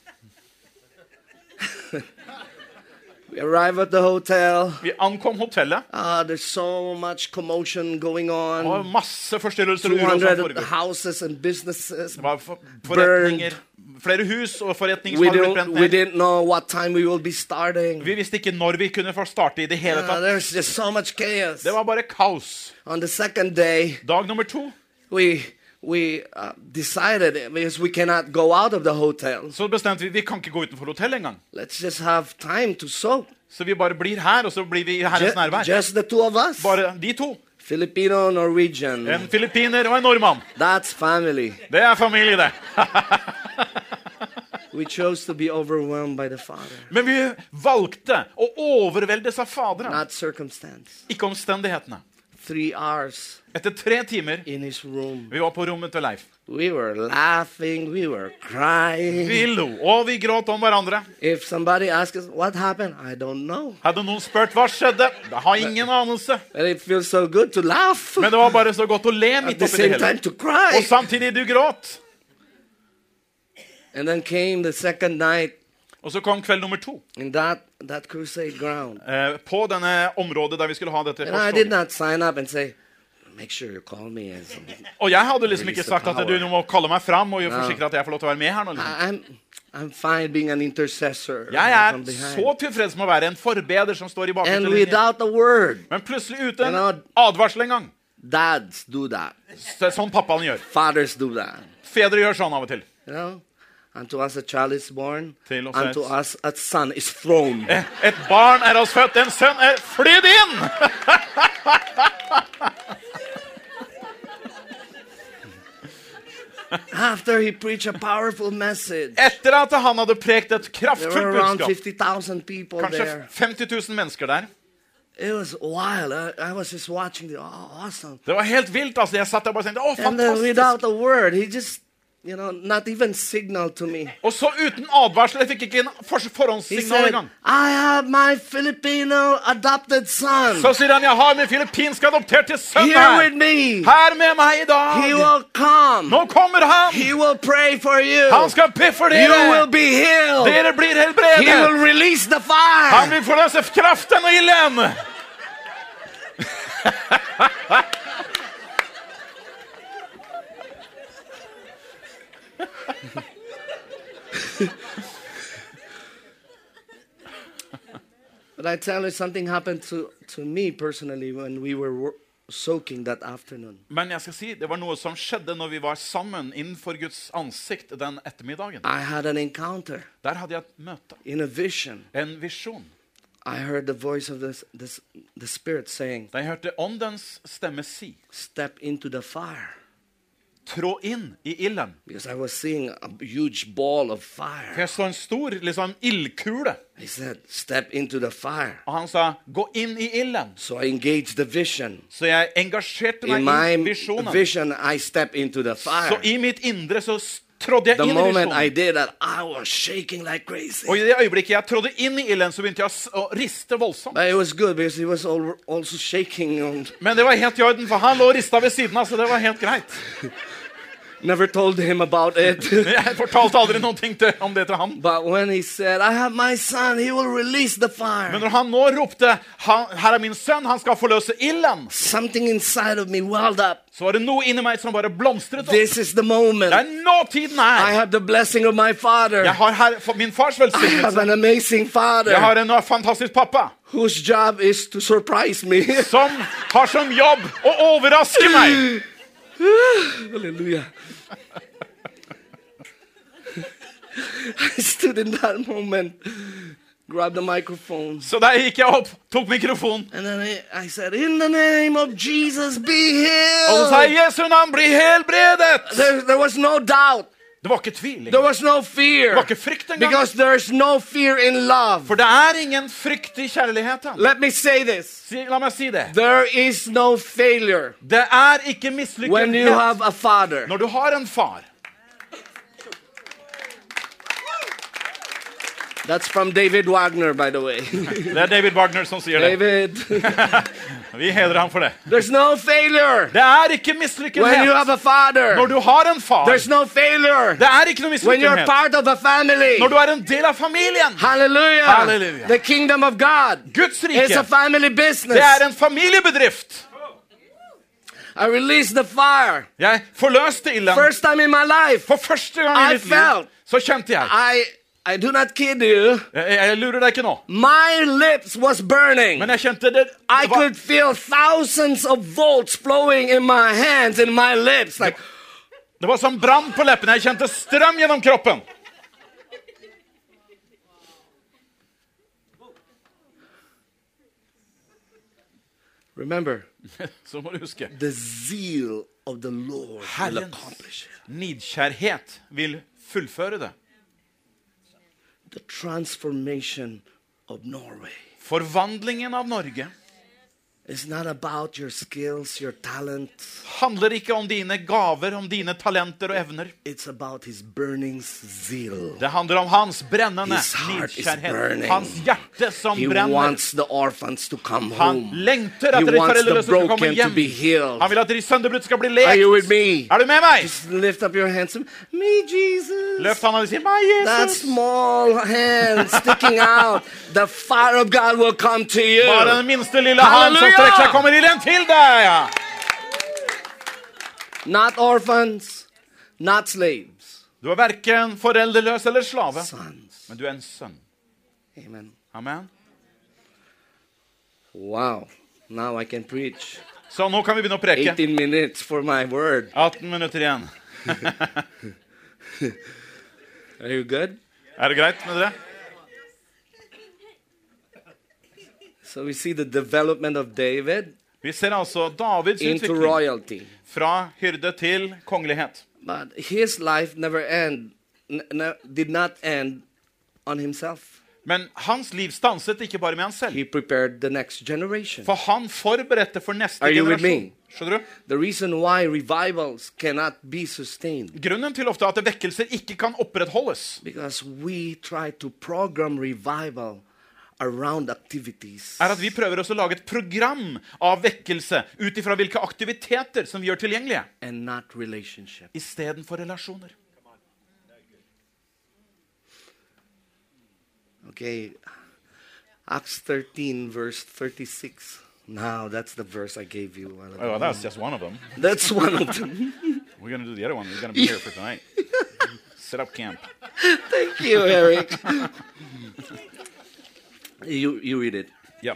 We arrive at the hotel. Vi ankom hotellet. Ah, there's so much commotion going Det var masse forstyrrelser og uro som 200 foregår. houses and businesses. Det var for- forretninger, flere hus og forretninger We som hadde blitt brent we ned. didn't know what time we will be starting. Vi visste ikke når vi kunne få starte i det hele Ah, tatt. there's just so much chaos. Det var bare kaos. On the second day, Dag nummer to we we uh, decided because we cannot go out of the hotel. så bestemte vi vi kan ikke gå utenfor hotellet engang. Let's just have time to soak. Så vi bare blir her, og så blir vi i Herrens nærvær. just the two of us. Bare de to. Filipino, Norwegian. En filippiner og en nordmann. That's family. Det er familie, det. We chose to be overwhelmed by the Father, Men vi valgte å overveldes av Faderen, not circumstance. ikke omstendighetene. Three hours Etter tre timer in his room. vi var på rommet til Leif. We were laughing, we were crying. Vi lo, og vi gråt om hverandre. If somebody asks us what happened, I don't know. Hadde noen spurt hva skjedde, jeg har ingen anelse. But it feels so good to laugh Men det var bare så godt å le at midt the oppi det same hele. time to cry. Og samtidig du gråt. And then came the second night Og så kom kveld nummer to. that, that. Eh, på denne området der vi skulle ha dette korstoget. sure. Og jeg hadde liksom ikke sagt at du må kalle meg fram og forsikre at jeg får lov til å være med her nå. Liksom. I'm, fine being an intercessor. Jeg er så tilfreds med å være en forbeder som står i word, Men plutselig uten advarsel en gang. dads do that. Sånn pappaen gjør. Fathers do that. Fedre gjør sånn av og til. You know? Unto us a child is born. Unto us a son is thrown. Eh, Et barn er oss født, en sønn er flydd inn! After he preached a powerful message, Etter at han hadde prekt et kraftfullt budskap. Kanskje 50 000 mennesker der. It was wild. I, I was just watching the oh, awesome. Det var helt vilt. altså. Jeg satt der bare og tenkte å, And then fantastisk. without a word, he just, you know, not even signal to me. Og så uten advarsel. Jeg fikk ikke en for forhåndssignal engang. I have my Filipino adopted son Så sier han jeg har min filippinske adopterte sønn here with her. me. Her med meg i He dag. will come. Nå kommer han. He will pray for you. Han skal be for You will dere. Dere blir He will helbredet. Han vil forløse kraften og ilden. But I tell you, something happened to, to me personally when we were soaking that afternoon. Men jeg skal si, det var noe som skjedde når vi var sammen innenfor Guds ansikt den ettermiddagen. I had an encounter Der hadde jeg et møte. in a vision. En visjon. I heard the voice of this, this, the Spirit saying, Da jeg hørte åndens stemme si Step into the fire. Trå inn i ilden. For jeg så en stor liksom, ildkule. Said, Step into the fire. Og han sa 'gå inn i ilden'. So. Så jeg engasjerte meg i visjonen. vision, I step into the Så i mitt indre så trådde jeg The inn i visjonen. like. Og i det øyeblikket jeg trådde inn i ilden, så begynte jeg å, riste voldsomt. Men det var helt i orden, for han lå og rista ved siden av, så det var helt greit. Never told him about it. Jeg fortalte aldri noen ting til, om det til han. but when he said, I have my son, he will release the fire. Men når han nå ropte han, 'Her er min sønn, han skal forløse ilden', Something inside of me welled up. så var det noe inni meg som bare blomstret opp. This is the moment. Det er nå tiden I er. have the blessing of my father. Jeg har her, min fars I have an amazing father Jeg har en fantastisk pappa whose job is to surprise me. som har som jobb å overraske meg. Hallelujah. I stood in that moment, grabbed the microphone, Så der gikk jeg opp, tok mikrofonen, and then I, I said, In the name of Jesus, be healed. og så sa jeg. 'Jesu navn, bli helbredet'. There, there was no doubt, Det var ikke tvil. there was no fear, Det var ikke frykt engang. because there's no fear in love. For det er ingen frykt i kjærligheten. Let me say this Si, la meg si det. there is no failure Det er ikke when you mislykket have a father. når du har en far. That's from David Wagner, by the way. Det er David Wagner som sier det. Vi hedrer ham for det. there's no failure Det er ikke father. når du har en far. There's no failure Det er ikke noe when you're part of a family. når du er en del av familien. Hallelujah. Hallelujah. The kingdom of God Guds is rike, a family business. det er en familiebedrift. I released the fire. Jeg forløste ilden. First time in my life, For første gang i I mitt liv så kjente jeg I I do not kid you. Jeg, jeg lurer deg ikke nå, My lips was burning. men jeg kjente det, I det var, could feel thousands of volts flowing in my hands and my lips. Like, det var som brann på leppene. Jeg kjente strøm gjennom kroppen. remember, Så må du huske. the zeal of the Lord will Herrens accomplish it. nidkjærhet vil fullføre det. Forvandlingen av Norge is not about your skills, your talent. handler ikke om dine gaver, om dine talenter og evner. It's about his burning zeal. Det handler om hans brennende His heart is nidkjærhet. burning. Hans hjerte som He brenner. wants the orphans to come Han home. lengter etter de foreldreløse skal komme hjem. Han vil at de sønderbrutte skal bli Are you with lekt. me? Er du med meg? Just lift up your hands. Me, Jesus. Løft handa og si meg, That Jesus. small hand sticking out, the fire of God will come to you. Bare den minste lille hånd som! Strekker seg, kommer ilden til deg. Ja. Not orphans, not slaves, Du er verken foreldreløs eller slave, sons. men du er en sønn. Amen. Amen. Wow. Now I can preach. Så nå kan vi begynne å preke. 18 minutes for my word. 18 minutter igjen. Are you good? Er det greit med dere? So we see the development of David Vi ser altså Davids into utvikling royalty. fra hyrde til kongelighet. But his life never end, n- n- did not end on himself. Men hans liv stanset ikke bare med han selv. He prepared the next generation. For han forberedte for neste Are you with generasjon. me? Skjønner du? The reason why revivals cannot be sustained Grunnen til ofte at vekkelser ikke kan opprettholdes, because we try to program revival er at vi prøver også å lage et program av vekkelse ut ifra hvilke aktiviteter som vi gjør tilgjengelige, and not relationship. istedenfor relasjoner. Okay. Acts 13 verse 36. Now that's the verse I gave you. a while ago. Oh, that's just one of them. That's one of them. We're going to do the other one. We're going to be here for tonight. Set up camp. Thank you, Eric. you you read it. Yeah.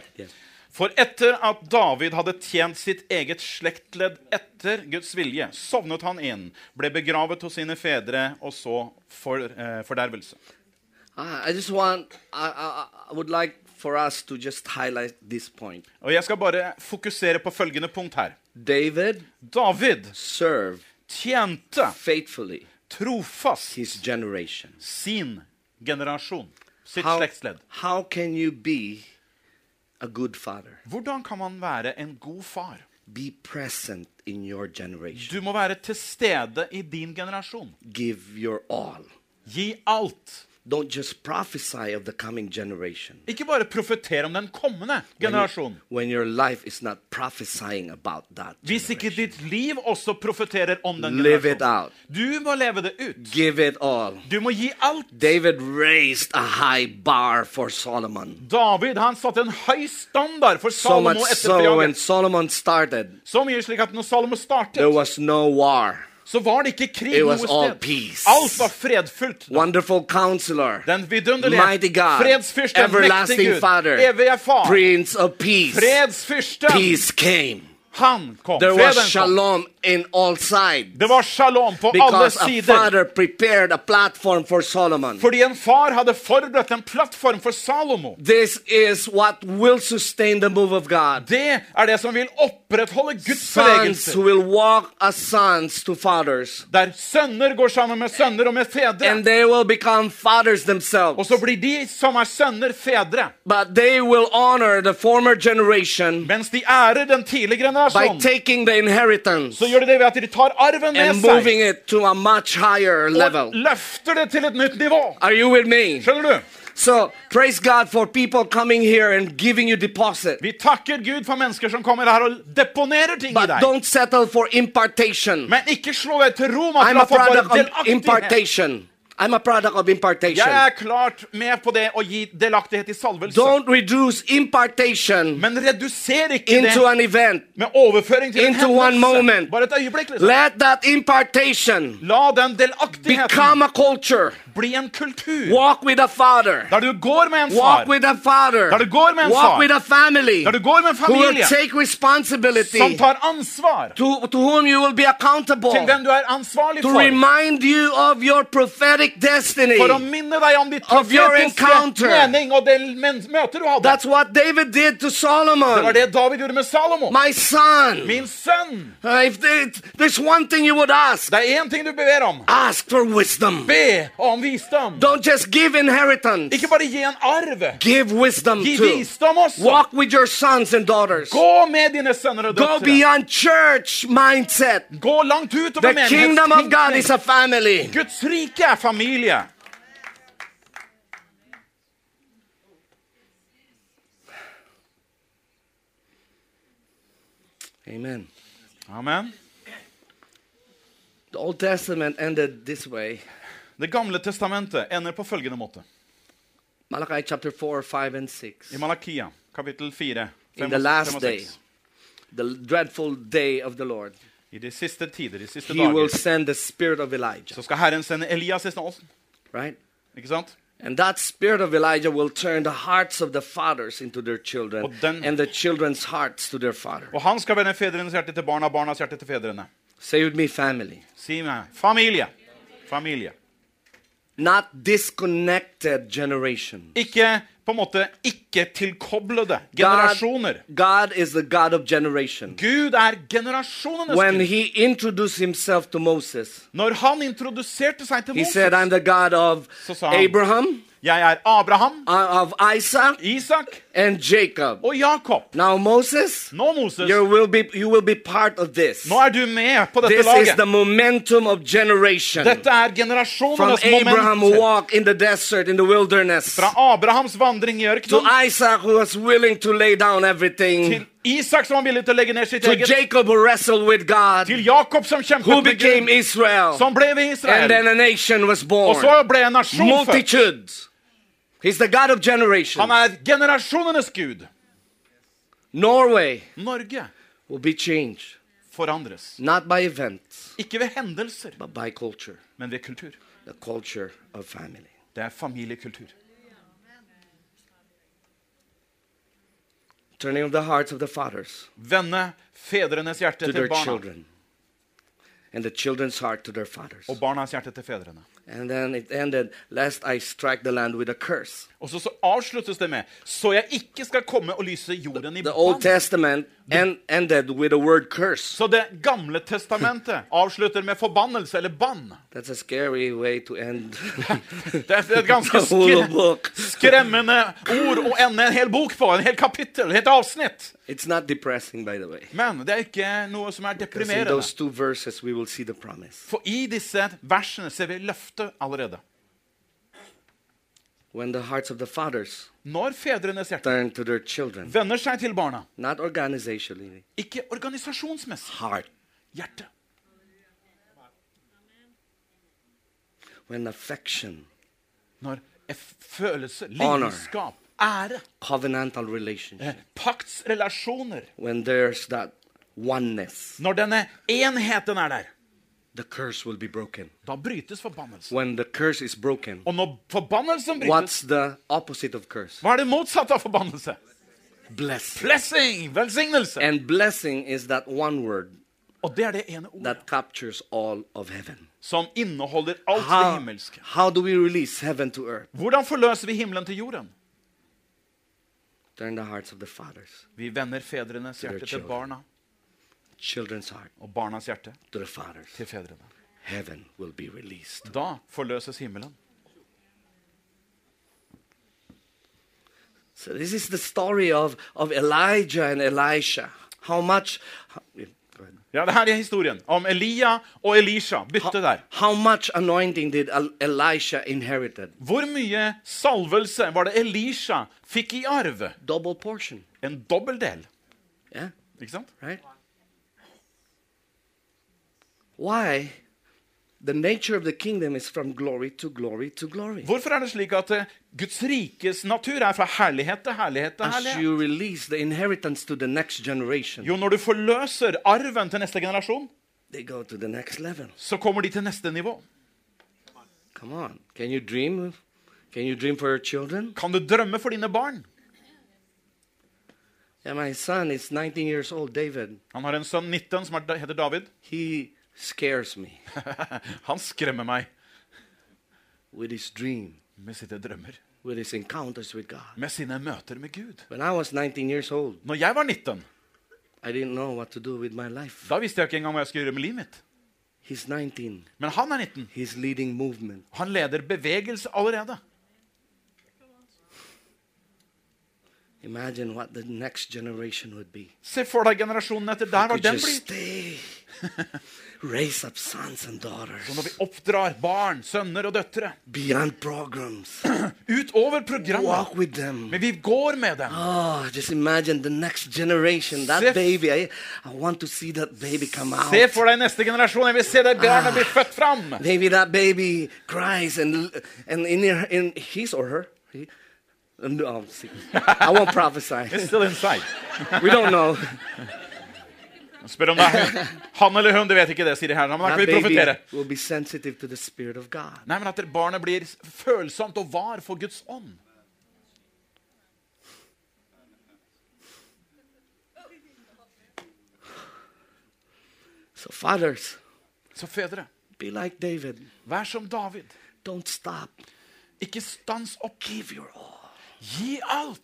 For etter at David hadde tjent sitt eget slektledd etter Guds vilje, sovnet han inn, ble begravet hos sine fedre og så for, eh, fordervelse. I I just want I, I I would like for us to just highlight this point. Og Jeg skal bare fokusere på følgende punkt her. David David tjente faithfully trofast his generation. sin generasjon, sitt How, slektsledd. how can you be a good father? Hvordan kan man være en god far? Be present in your generation. Du må være til stede i din generasjon. Give your all. Gi alt. Don't just prophesy of the coming generation Ikke bare profetere om den kommende generasjonen. when your life is not prophesying about that. Hvis ikke ditt liv også profeterer om den Live it out. Du må leve det ut. Give it all. Du må gi alt. David raised a high bar for Solomon. David han satte en høy standard for So much so when. Solomon started, Så mye slik at når Salomo there startet, was no war. Så var det ikke krig noe sted. Alt var fredfullt. Den vidunderlige fredsfyrsten, mektige Gud, Father, evige far, of Peace. fredsfyrsten, Peace came. han kom. There Freden was shalom in all sides. Det var shalom på alle a sider. father prepared a platform for Solomon. Fordi en far hadde forberedt en plattform for Salomo. This is what will sustain the move of God. Det er det som vil opprettholde Guds fathers, Der sønner går sammen med sønner og med fedre. and they will Og så blir de som er sønner, fedre. But they will honor the Mens de ærer den tidligere generasjonen. Så gjør de det ved at de tar arven med seg it to a much higher og løfter det til et nytt nivå. Are you with me? Skjønner du? So praise God for people coming here and giving you deposit. Vi takker Gud for mennesker som kommer her og deponerer ting i But deg. don't settle for impartation. Men ikke slå deg til ro med at I'm du a har fått bare product of delaktighet. impartation. I'm a product of impartation. Jeg er klart med på det å gi delaktighet i salvelse. Don't reduce impartation Men reduser ikke into det an event. med overføring til en into one hendelse. moment. Bare et øyeblikk, liksom. Let that impartation La den delaktigheten become a culture. Bli en kultur. Walk with a father. Der du går med en Walk with a father. Der du går med en Walk far. with a family Der du går med en who will familie take responsibility som tar ansvar. to, to whom you will be accountable Til den du er ansvarlig to for. remind you of your prophetic destiny. For å minne deg om ditt Of profetiske mening og det møtet du hadde. That's what David did to Det var det David gjorde med Salomo. My son, Min sønn, uh, if they, there's one thing you would ask, det er én ting du ber om. ask for wisdom. Be om visdom. Don't just give inheritance. Ikke bare gi en arv. Give wisdom Gi too. visdom også. Walk with your sons and daughters. Gå med dine sønner og Go beyond church mindset. Gå langt utover The kingdom of God is a family. Guds rike er familie. Amen. Amen. The Old Testament ended this way. Det gamle testamentet ender på følgende måte. Malachi chapter 4, 5, and 6. I Malakia, kapittel 4, In 5 the og last 5 og day, 6. the dreadful day of the Lord, I de siste tider, de siste he will dager, send the spirit of Elijah. så skal Herren sende Elias i snåsen. Right? Ikke sant? And that spirit of Elijah will turn the hearts of the fathers into their children den- and the children's hearts to their father. Og han skal vende fedrenes hjerte til barna, barnas hjerte til fedrene. Say with me, family. Si meg familie. Familie. Not disconnected generation. Ikke på en måte ikke-tilkoblede generasjoner. God is the God of generation. Gud er generasjonenes When Gud. he introduced himself to Moses, Når han introduserte seg til he said, I'm Moses, the God of Så sa han- Abraham, jeg er Abraham, of Isaac, Isak and Jacob. og Jakob. Now, Moses, Nå, Moses, you will be, you will be part of this. nå er du med på dette This is the laget. momentum of generation. Dette er From generasjonenes Abraham moment. walk in the desert, in the wilderness, Fra Abrahams vandring i to ørkenen Isaac who was willing to lay down everything, til Isak som var villig til å legge ned sitt eget, Jacob who wrestled with God, til Jakob som kjempet med Gud, Israel, som ble and Israel. then a nation was Og så ble en nasjon født. He's the God of generation. Han er generasjonenes Gud. Norway Norge will be changed, forandres. not by events, Ikke ved hendelser, but by culture, men ved kultur. the culture of family. Det er familiekultur. Turning of the hearts of the fathers Vende fedrenes hjerte to til their barna, children, and the children's heart to their fathers. og barnas hjerte til fedrene. And then it ended, lest I strike the land with a curse. Og så, så avsluttes det med Så jeg ikke skal komme og lyse jorden i The Old bann. Testament en- ended with a word curse. Så Det gamle testamentet avslutter med forbannelse eller bann. That's a scary way to end Det er et ganske skre skremmende ord å ende en hel bok på. En hel kapittel, et avsnitt. It's not depressing, by the way. Men det er ikke noe som er deprimerende. the. For i disse versene ser vi løftet allerede. When the hearts of the fathers Når fedrenes hjerte turn to their children, vender seg til barna, not organizationally, ikke organisasjonsmessig, heart. hjerte. When affection, Når følelse, lidenskap, ære, covenantal relationship, eh, paktsrelasjoner. When there's that oneness, Når denne enheten er der, da brytes forbannelsen. When the curse is broken, Og når forbannelsen brytes, what's the opposite of curse? hva er det motsatte av forbannelse? Blessing. Blessing! Velsignelse! And blessing is that one word Og det er det ene ordet that captures all of heaven. som inneholder alt det himmelske. how do we release heaven to earth? Hvordan forløser vi himmelen til jorden? Turn the hearts of the fathers, Vi vender fedrenes hjerte til barna, heart og barnas hjerte to fathers. til fedrene. Heaven will be released. Da forløses himmelen. So this is the story of, of Elijah and Elisha. How much how. Ja, det her er historien om Elia og Elisha. Bytte der. how much did Elisha? Hvor mye salvelse var det Elisha fikk i arv? En dobbel del. Yeah, Ikke sant? right? Why? The nature of the kingdom is from glory to glory to glory. Hvorfor er det slik at eh, Guds rikes natur er fra herlighet til herlighet til As herlighet? you release the inheritance to the next generation, Jo, når du forløser arven til neste generasjon, they go to the next level. så kommer de til neste nivå. Come on. Can you dream? Can you dream for your children? Kan du drømme for dine barn? Yeah, my son is 19 years old, David. Han har en sønn 19 som er- heter David. He scares me Han skremmer meg with his dream, med sine drømmer, with his encounters with God. med sine møter med Gud. When I was 19 years old, Når jeg var 19, I didn't know what to do with my life. da visste jeg ikke engang hva jeg skulle gjøre med livet mitt. He's 19. Men han er 19. He's leading movement. Han leder bevegelse allerede. Imagine what the next generation would be. Se for deg generasjonen etter der var Could den just blitt. stay, raise up sons and daughters Så når vi oppdrar barn, sønner og døtre beyond programs. utover programmet Walk with them. Men vi går med dem. Oh, just imagine the next generation. That Se- baby, I, I want to see that baby come out. Se for deg neste generasjon. Jeg vil se det barnet ah. bli født fram. Maybe that baby cries and and in, her, in his or her. He, no. I won't prophesy. It's still inside. We don't know. Spør om det er han eller hun. Du vet ikke det, sier de her. Men da kan vi profetere. Nei, men at barnet blir følsomt og var for Guds ånd. So, fathers, Så fedre, be like David. vær som David. Don't stop. Ikke stans opp. Give your all. Gi alt.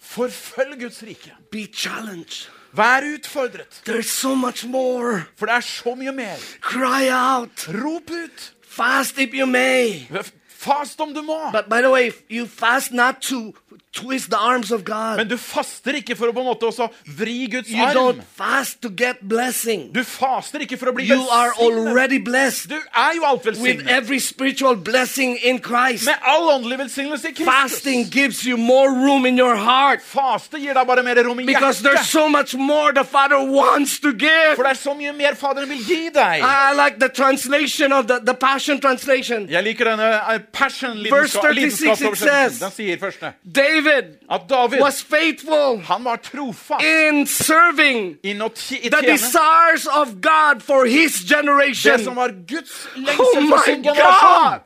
Forfølg Guds rike. Be challenged. Vær utfordret. So much more. For det er så mye mer. Cry out. Rop ut. Fast if you may. Fast om du må. But by the way, you fast not to twist the arms of God. Men du faster ikke for å på en måte også vri Guds You arm. don't fast to get blessing. Du faster ikke for å bli You are already blessed Du er jo alt with velsignet. every spiritual blessing in Christ. Med all åndelig velsignelse i Kristus. Fasting gives you more room in your heart Faste gir deg bare mer rom i because there's hjertet. so much more the Father wants to give. For det er så mye mer Faderen vil gi deg. I like the translation of the, the Passion Translation. Jeg liker denne eh, passion Verse 36 Den sier første David at David was faithful han var trofast in serving ti- the desires of God for his det generation. som var Guds Oh for my sin generasjon. God!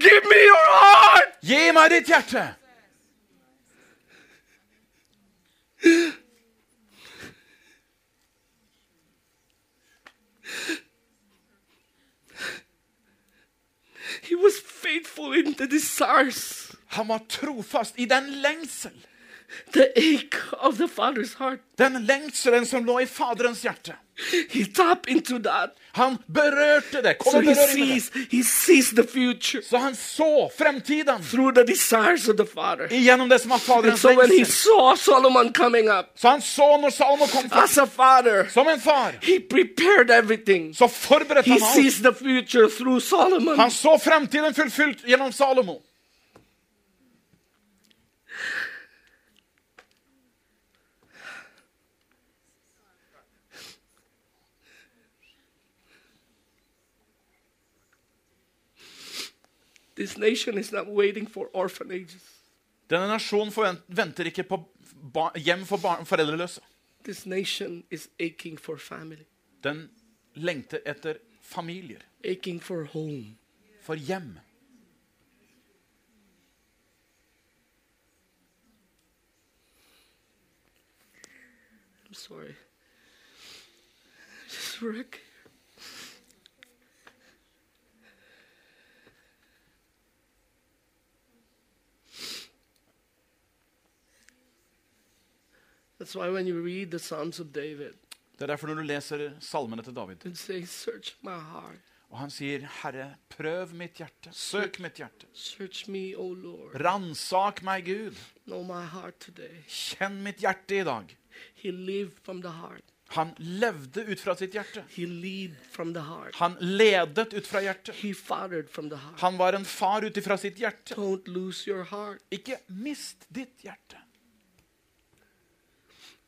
Give me your heart! Gi meg ditt hjerte! He was faithful in the desires. Han var trofast i den lengsel. the ache of the Father's heart. Den lengselen som lå i Faderens hjerte. He tapped into that. Han berørte det. Kom So he sees, he sees the future Så han så fremtiden through the desires of the Father. gjennom det som var Faderens so when he lengsel. saw Solomon coming up Så han så når Salomo kom fram as a father, som en far, he prepared everything. så forberedte He han alt. sees the future through Solomon. Han så fremtiden fullfylt gjennom Salomo. This nation is not waiting for orphanages. Denne nasjonen forvent- venter ikke på ba hjem for barn foreldreløse. This nation is aching for family, Den lengter etter familier, aching for home. for hjem. I'm sorry. Just wreck. That's why when you read the Psalms of David, Det er derfor når du leser salmene til David, it says, Search my heart. og han sier, 'Herre, prøv mitt hjerte, søk mitt hjerte'. Search me, O Lord. Ransak meg, Gud. Know my heart today. Kjenn mitt hjerte i dag. He lived from the heart. Han levde ut fra sitt hjerte. He lead from the heart. Han ledet ut fra hjertet. He fathered from the heart. Han var en far ut ifra sitt hjerte. Don't lose your heart. Ikke mist ditt hjerte. One of the things religion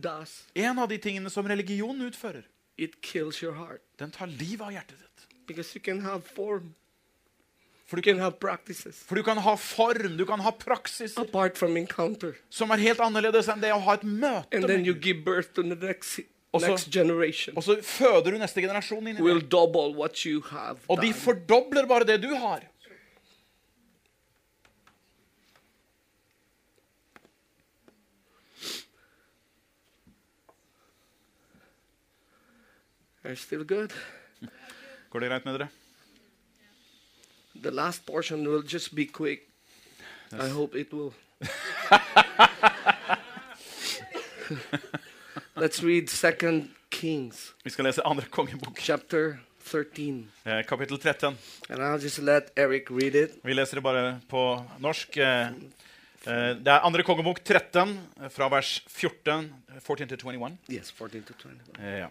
does, En av de tingene som religion utfører, it kills your heart. den tar livet av hjertet ditt. Because you can have form, For you du, can have for du kan ha form, du kan ha praksis apart from som er helt annerledes enn det å ha et møte And then med you Gud. give birth to the next, Also- next. Og så føder du neste generasjon inn i det. Og de fordobler bare det du har. Are still good? Går det greit med dere? The last portion will just be quick. I hope it will. Let's read Second Kings, Vi skal lese andre kongebok, chapter 13. eh, kapittel 13. And I'll just let Eric read it. Vi leser det bare på norsk. Eh, eh, Det er andre kongebok 13, eh, fra vers 14, 14 til 21. Yes, 14 to 21. Eh, ja.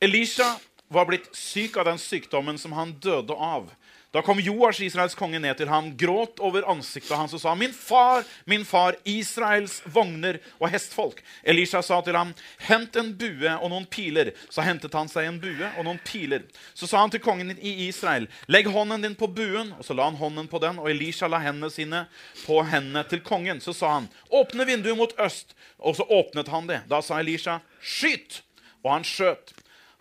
Elisha var blitt syk av den sykdommen som han døde av. Da kom Joas, Israels konge, ned til ham, gråt over ansiktet hans og sa, Min far, min far, Israels vogner og hestfolk. Elisha sa til ham, Hent en bue og noen piler. Så hentet han seg en bue og noen piler. Så sa han til kongen i Israel, Legg hånden din på buen. Og så la han hånden på den, og Elisha la hendene sine på hendene til kongen. Så sa han, Åpne vinduet mot øst. Og så åpnet han det. Da sa Elisha, Skyt! Og han skjøt.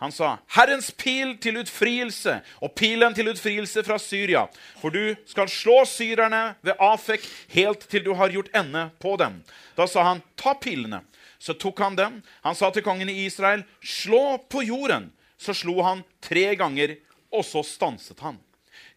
Han sa, 'Herrens pil til utfrielse, og pilen til utfrielse fra Syria.' 'For du skal slå syrerne ved Afek helt til du har gjort ende på dem.' Da sa han, 'Ta pilene.' Så tok han dem. Han sa til kongen i Israel, 'Slå på jorden.' Så slo han tre ganger, og så stanset han.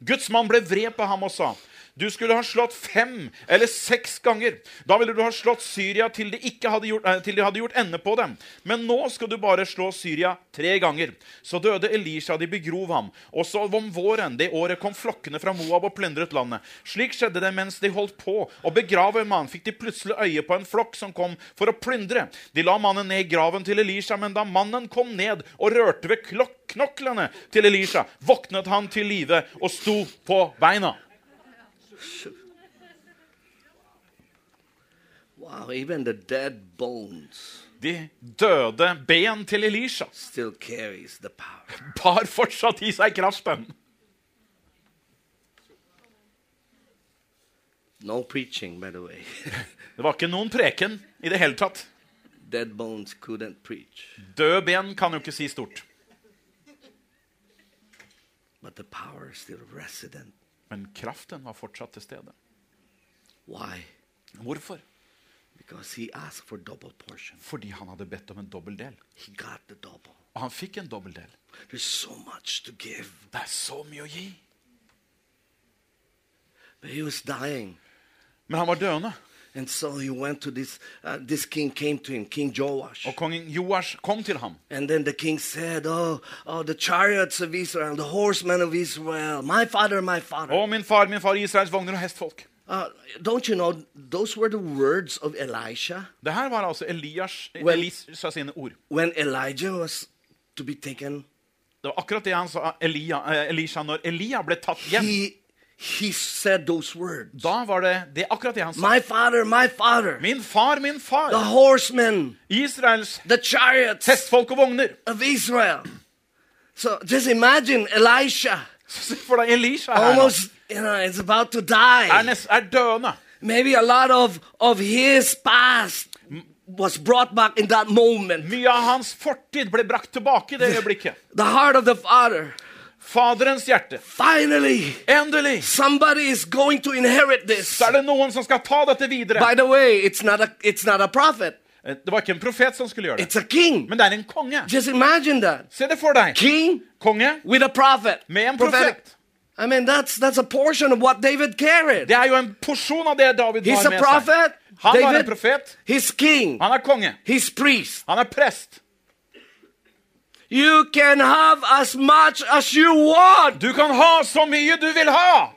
Guds mann ble vred på ham og sa, du skulle ha slått fem eller seks ganger. Da ville du ha slått Syria til de, hadde gjort, eh, til de hadde gjort ende på dem. Men nå skal du bare slå Syria tre ganger. Så døde Elisha, de begrov ham. Og så om våren det året kom flokkene fra Moab og plyndret landet. Slik skjedde det mens de holdt på å begrave en mann, fikk de plutselig øye på en flokk som kom for å plyndre. De la mannen ned i graven til Elisha, men da mannen kom ned og rørte ved klokk knoklene til Elisha, våknet han til live og sto på beina. Wow, even the dead bones De døde ben til Elisha still carries the power. bar fortsatt i seg kraften. No preaching, by the way. Det var ikke noen preken i det hele tatt. dead bones couldn't preach, Døde ben kan jo ikke si stort. but the power is still resident. Men kraften var fortsatt til stede. Why? Hvorfor? Because he asked for double portion. Fordi han hadde bedt om en dobbel del. He got the double. Og han fikk en dobbel del. There's so much to give. Det er så mye å gi. But he was dying. Men han var døende. And so he went to this, uh, this king came to him, King Joash. Joash kom til ham. And then the king said, oh, oh, the chariots of Israel, the horsemen of Israel, my father, my father. Å, min far, min far, Israels vogner og hestfolk. Uh, don't you know, those were the words of Elisha Det her var altså Elias, when, Elisa sine ord. when Elijah was to be taken. Det var akkurat det han sa Elia, eh, Elisha når Elia ble tatt hjem. He, he said those words. Da var det, det er akkurat det han sa. My father, my father, Min far, min the far. horsemen, Israels the chariots hestfolk og vogner. of Israel. So just imagine Elisha Se for deg Elisha her almost, you know, it's about to Er, die. nest, er døende. Maybe a lot of, of his past was brought back in that moment. Mye av hans fortid ble brakt tilbake i det øyeblikket. The heart of the father. Faderens hjerte. Finally, Endelig somebody is going to inherit this. så er det noen som skal ta dette videre. By the way, it's not a, it's not a prophet. Eh, Det var ikke en profet som skulle gjøre det, It's a king. men det er en konge. Just imagine that. Se det for deg. King Konge with a prophet. med en Prophetic. profet. I mean, that's that's a portion of what David carried. Det er jo en porsjon av det David He's har a med prophet. seg. Han var en David, profet. he's king. Han er konge. He's priest. Han er prest. You can have as much as you want. Du kan ha så mye du vil ha.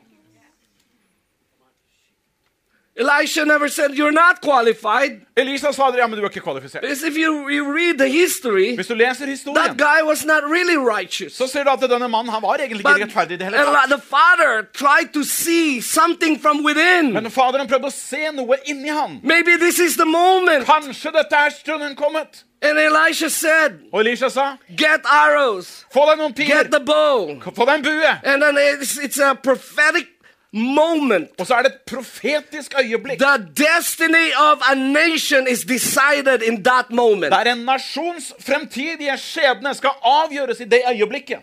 Elisha never said you're not qualified. Elisa sa det, ja, men du er ikke kvalifisert. Because if you, you read the history, Hvis du leser that historien, guy was not really righteous. så ser du at denne mannen han var egentlig ikke rettferdig i det hele tatt. the father tried to see something from within. Men faderen prøvde å se noe inni han. Maybe this is the moment. Kanskje dette er stunden kommet. And Elisha said, Og Elisha sa, Get arrows, få deg noen get the bow. få deg en bue. And then it's, it's a prophetic moment. Og så er det et profetisk øyeblikk. The destiny of a nation is decided in that moment. Der en nasjons fremtidige skjebne skal avgjøres i det øyeblikket.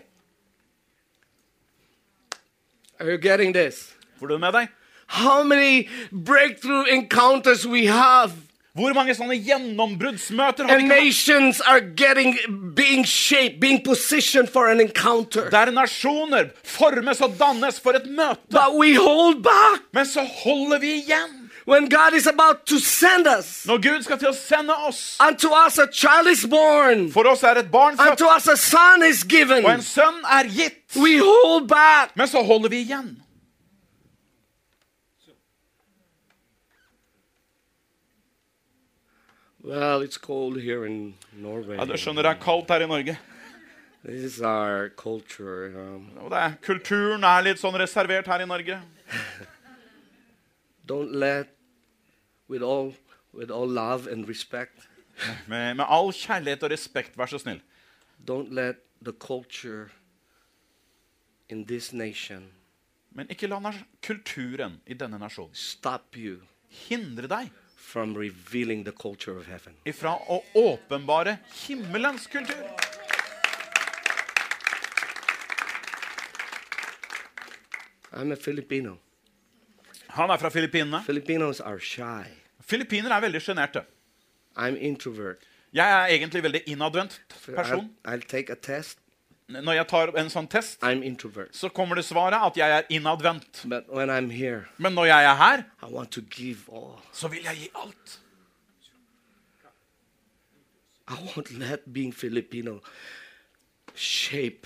Are you getting this? Får du med deg? How many breakthrough encounters we have, Hvor mange sånne gjennombruddsmøter har vi nations are getting being shaped, being positioned for an encounter. Der nasjoner formes og dannes for et møte. But we hold back Men så holder vi igjen. when God is about to send us. Når Gud skal til å sende oss. Unto us a child is born, For oss er et barn født, unto us a son is given. og en sønn er gitt. We hold back. Men så holder vi igjen. Well, it's cold here in Norway. Ja, Du skjønner det er kaldt her i Norge. This is our culture. Um, er, kulturen er litt sånn reservert her i Norge. don't let, with all, with all love and respect, Med, med all kjærlighet og respekt, vær så snill. don't let the culture in this nation Men ikke la kulturen i denne nasjonen stop you hindre deg from revealing the culture of heaven. ifra å åpenbare himmelens kultur. I'm a Filipino. Han er fra Filippinene. Filipinos are shy. Filippinere er veldig sjenerte. I'm introvert. Jeg er egentlig veldig innadvendt I'll, person. I'll take a test. Når jeg tar en sånn test, så kommer det svaret at jeg er innadvendt. Here, Men når jeg er her, I want to give all. så vil jeg gi alt. I won't let being Filipino shape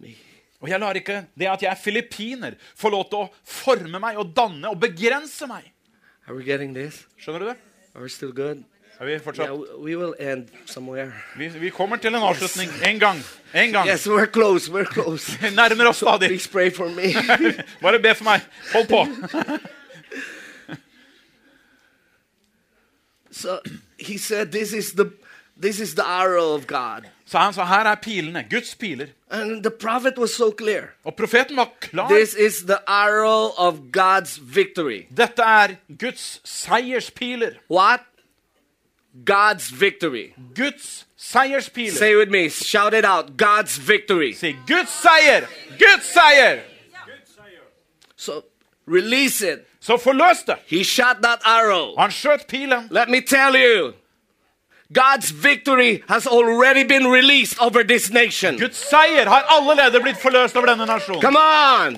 me. Og jeg lar ikke det at jeg er filippiner, få lov til å forme meg og danne og begrense meg. Skjønner du det? Vi Yeah, fortsatt? we- we will end. Vi, vi kommer til en avslutning. En gang. En gang. Yes, we're close. We're close. Nærmer oss stadig. Please pray for me. Bare be for meg. Hold på. so he said, "This is the, this is the arrow of God." Så han sa her er pilene. Guds piler. And the prophet was so clear. Og profeten var klar. This is the arrow of God's victory. Dette er Guds seierspiler. What? God's victory. Guds seierspiler. Say it with me. Shout it out. God's victory. Say Guds seier! Guds seier! So release it. Så forløs det. He shot that arrow. Han skjøt pilen. Let me tell you. God's victory has already been released over this nation. Guds seier har allerede blitt forløst over denne nasjonen. Come on.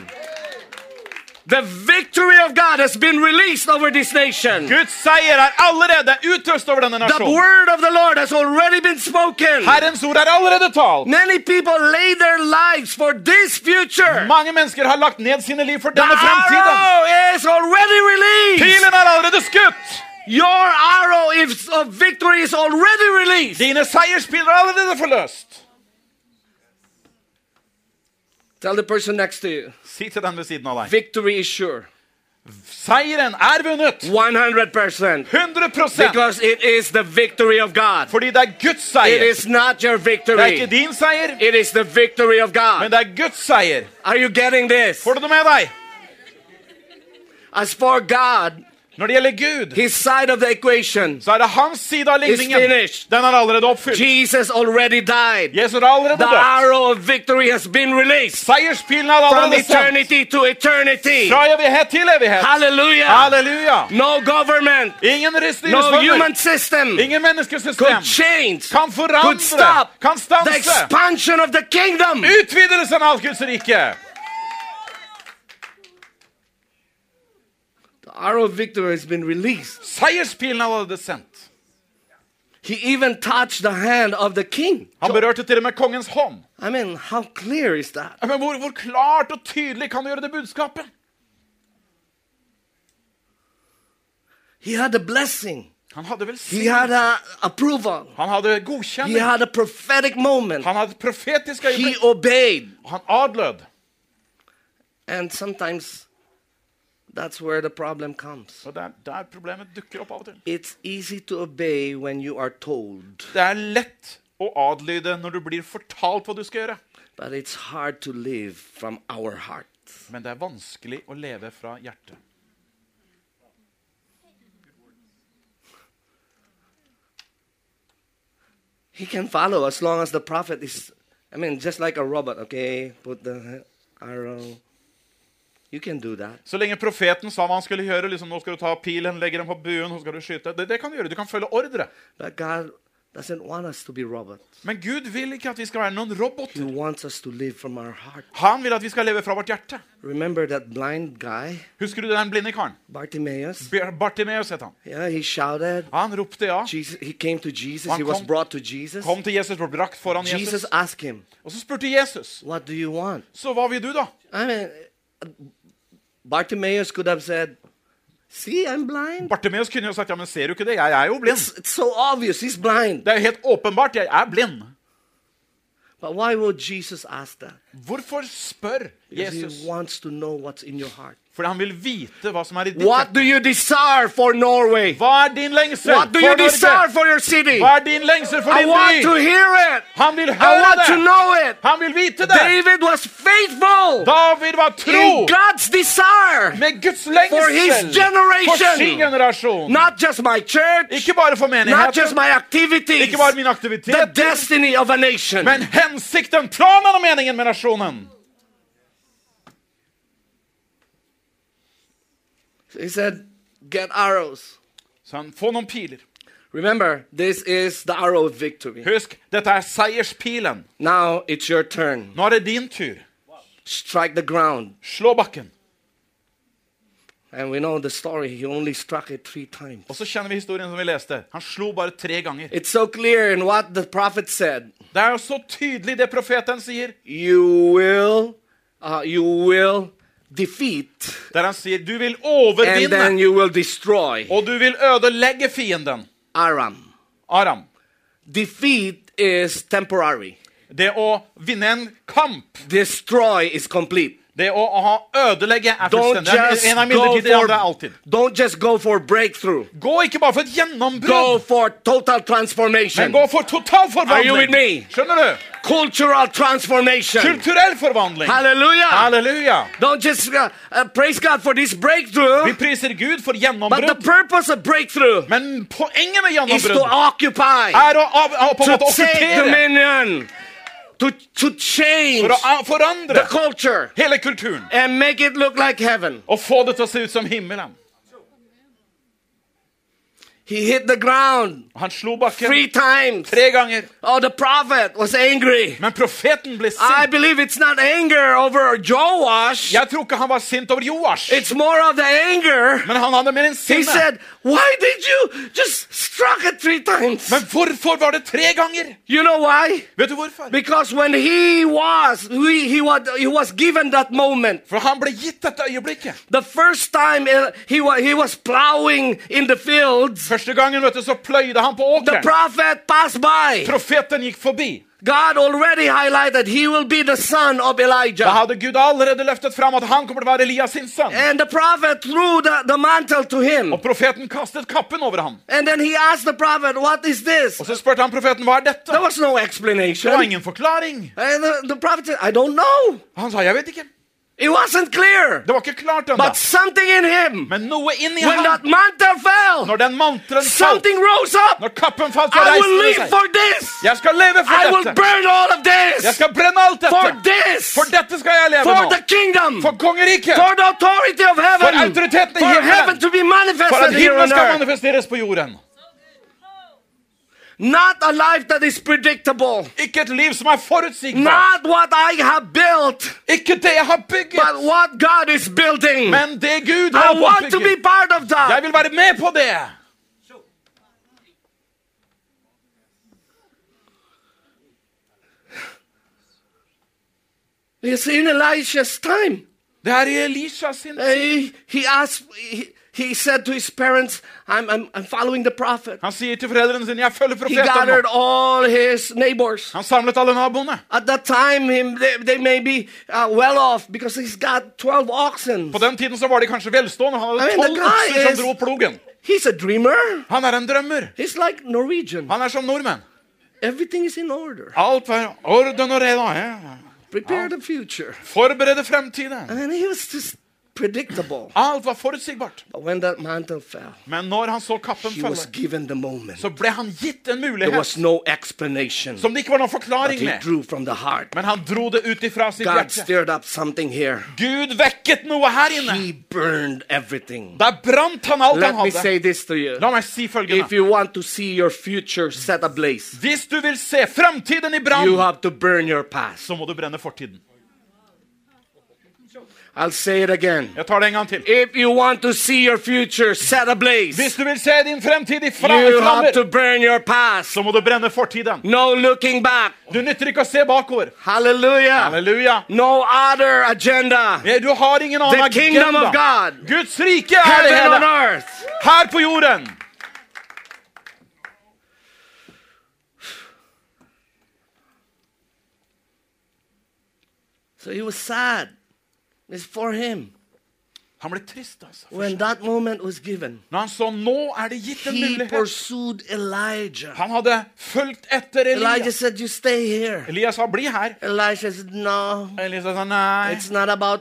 The victory of God has been released over this nation. Guds seier er allerede utøst over denne The nasjonen. word of the Lord has already been spoken. Herrens ord er allerede talt. Many people lay their lives for this future. Mange mennesker har lagt ned sine liv for The denne fremtiden. arrow is already released. Pilen er allerede skutt. Your arrow of victory is already released. Dine seierspiler er allerede forløst. Tell the person next to you. Si til den ved siden av deg. Victory is sure. Seieren er vunnet. 100%. 100 Because it is the victory of God. Fordi det er Guds It seier. is not your Det er ikke din seier, It is the victory of God. men det er Guds seier. Are you getting this? Får du det med deg? As for God, Når det gjelder Gud, his side of the equation, så er det hans side av ligningen. finished. Den er allerede oppfylt. Jesus already died. Jesus har allerede The dødd. arrow of victory has been released Seierspilen er from allerede sendt. eternity to eternity. Fra evighet til evighet. Halleluja. Halleluja. No government, Ingen no human system ingen menneskesystem could change, kan could forandre, stop kan the stanse expansion of the kingdom. utvidelsen av Guds rike. Arrow of victory has been released. Seierspilen er allerede sendt. He even touched the hand of the king. Han berørte til og med kongens hånd. I mean, how clear is that? Men hvor, hvor klart og tydelig kan du gjøre det budskapet? He had a blessing. Han hadde He had a approval. Han hadde He had a prophetic moment. Han hadde et profetisk He obeyed. Han adlød. And sometimes that's where the problem comes. Og det er der problemet dukker opp av og til. It's easy to obey when you are told, Det er lett å adlyde når du blir fortalt hva du skal gjøre. but it's hard to live from our heart. Men det er vanskelig å leve fra hjertet. He can follow as long as the prophet is, I mean, just like a robot, okay? Put the arrow. You can do that. Så lenge profeten sa hva han skulle gjøre, liksom nå skal du ta pilen, legge den på buen, nå skal du skyte, det, det kan du gjøre. Du kan følge ordre. Men Gud vil ikke at vi skal være noen roboter. Han vil at vi skal leve fra vårt hjerte. Husker du den blinde karen? Bartimeus. Bartimeus het han. Yeah, shouted. Han ropte ja. Jesus. Han kom-. Kom til Jesus, ble brakt foran Jesus Jesus. him, Og så spurte Jesus, så hva vil du da? I mean, Bartimaeus could have said, See, I'm blind. Bartimeus kunne jo sagt ja, men ser du ikke det? Jeg er jo blind. It's, it's so obvious. He's blind. Det er jo helt åpenbart, jeg er blind. But why would Jesus ask that? Hvorfor spør Jesus? Fordi han vil vite hva som er i ditt hjerte. Hva er din lengsel for Norge? Hva er din lengsel for din by? Han vil høre det! it. Han vil vite det! David was David var tro med Guds For his lengsel for sin generasjon. Not just my church, Ikke bare for menigheten, ikke bare min aktivitet, men hensikten, planen og meningen med nasjonen. He said, Get arrows. Så han få noen piler. Remember, this is the arrow of victory. Husk, dette er seierspilen. Now it's your turn. Nå er det din tur. Strike the ground. Slå bakken. And we know the story. He only struck it three times. Og så kjenner vi historien som vi leste. Han slo bare tre ganger. So clear in what the prophet said. Det er jo så tydelig det profeten sier. You will, uh, you will defeat, Der han sier du vil overvinne, destroy og du vil ødelegge fienden. Aram. Aram. Defeat is temporary. Det å vinne en kamp, Destroy is complete. Det å, å ha ødelegge, er fullstendig. Det En er midlertidig, det er for, alltid. don't just go for breakthrough. Gå ikke bare for et Go gjennombrudd, for total men gå for total Are you with forvandling. Skjønner du? Cultural transformation. Kulturell forvandling. Halleluja. Halleluja. Don't just uh, uh, praise God for this Vi priser Gud for but the gjennombrudd, purpose of breakthrough men poenget med is to gjennombrudd occupy, er å, å, å på en to måte take okkupere, dominion, to, to change for å a- the forandre culture hele kulturen. and make it look like heaven. Og få det til å se ut som himmelen. He hit the ground Han slo bakken three times. tre ganger. Oh, the prophet was angry. Men profeten ble I sint. believe it's not anger over Joash. Jeg tror ikke han var sint over Joash, It's more of the anger. men han hadde mer He sinne. said, Why did you just struck it three times? Men hvorfor var det tre ganger? You know why? Vet du hvorfor? Because when he was, he, he was, he was given that moment. For han ble gitt dette øyeblikket. The first time uh, he was, he was plowing in the fields, Første gangen vet du, så pløyde han på åkeren. prophet passed by. Profeten gikk forbi. God already highlighted he will be the son of Da Elijah. hadde Gud allerede løftet fram at han kommer til å være Elias sin sønn. And the prophet threw the, the mantle to him. Og profeten kastet kappen over ham. And then he asked the prophet, What is this? Og så spurte han profeten hva er dette. There was no Det var ingen forklaring. And the, the prophet said, I don't know. Han sa jeg vet ikke. It wasn't clear. Det var ikke klart ennå. But something in him, Men noe inni when that ham, mantle fell, når den mantelen falt, rose up. når kappen falt, så I will reiste det live seg. for this. Jeg skal leve I for will dette. burn all of Jeg skal brenne alt for dette. this, For dette skal jeg leve for nå. the kingdom, For kongeriket. for the authority of For heaven, autoriteten i for heaven to be For at manifested here himmelen on skal manifesteres på jorden. Not a life that is predictable. Ikke et liv som er forutsigbart. Not what I have built, Ikke det jeg har bygget, but what God is building. men det Gud I har want to be part of that. Jeg vil være med på det. It's in Elisha's time. Det er i Elisha sin Uh, He, he asked, he, he said to his parents, I'm, I'm, I'm following the prophet. Han sier til foreldrene sine, jeg følger He profeten gathered nå. all his neighbors. Han samlet alle naboene. At that time, him, they, they may be uh, well off because he's got 12 oxen. På den tiden så var de kanskje velstående. Han I hadde mean, tolv the guy okser som is- dro plogen. He's a dreamer. Han er en drømmer. He's like Norwegian. Han er som nordmenn. Everything is in order. Alt var orden og reda. Ja. Prepare the future. Forberede fremtiden. And he was just predictable. Alt var forutsigbart. But when that mantle fell, Men når han så kappen he was falle, given the moment. så ble han gitt en There mulighet was no explanation. som det ikke var noen But forklaring he med. drew from the heart. Men han dro det ut ifra sitt God hjerte. stirred up something here. Gud vekket noe her inne. He burned everything. Der brant han alt Let han me say hadde. this to you. La meg si If følgende. you want to see your future set ablaze, Hvis du vil se fremtiden i you brann, have to burn your past. så må du brenne fortiden. I'll say it again. Jeg tar det en gang til. If you want to see your future set ablaze, Hvis du vil se din fremtid i fra- you have to burn your past. så må du brenne fortiden. No looking back. Du nytter ikke å se bakover. Hallelujah. Halleluja. No other agenda. Du har ingen annen The kingdom of. God. Guds rike er det Heaven on earth. Her på jorden. So he was sad. It's for him. Han ble trist, altså. When that moment was given, Når han så nå er det gitt en he mulighet. pursued Elijah. Han hadde fulgt etter Elijah Elias. said, You stay here. Elias sa 'bli her'. Elijah said, No, Elias sa nei. it's not about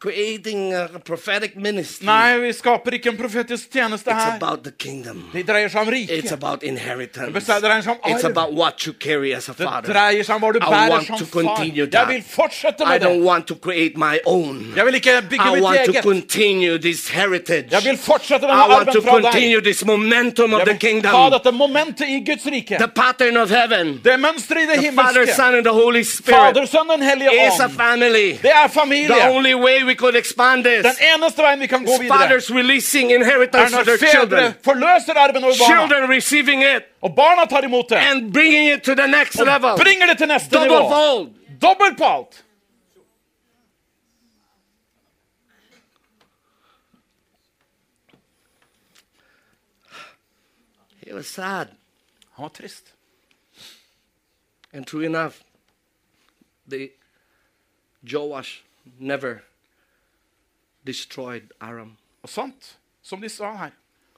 creating a prophetic ministry. Nei, vi skaper ikke en profetisk tjeneste It's about the kingdom. Det dreier seg om It's riket. about Det inheritance. dreier seg om It's about what you carry as a Det father. dreier seg om hva du I bærer want som to far. continue Jeg that. vil fortsette I med don't want to create my own. Jeg vil ikke bygge I mitt want to continue this heritage. Jeg vil fortsette I denne want to arven fra deg. continue this momentum of Jeg the vil kingdom. ha dette momentet i Guds rike. The pattern of heaven. Det mønsteret i det The Father, himmelske. Son, and the Holy Spirit Fader, Sønn, Den hellige is a ånd. family. Det er The only way we could expand this Den eneste veien vi kan gå videre, fathers releasing er inheritance når for their children, forløser arven over barna. children receiving it Og barna tar imot det. and bringing it to the next level. Bringer det til neste Double nivå. fold. Dobbelt på alt. He was sad. Han var trist. And true enough, the Joash never destroyed Aram. Og sant, som de sa her,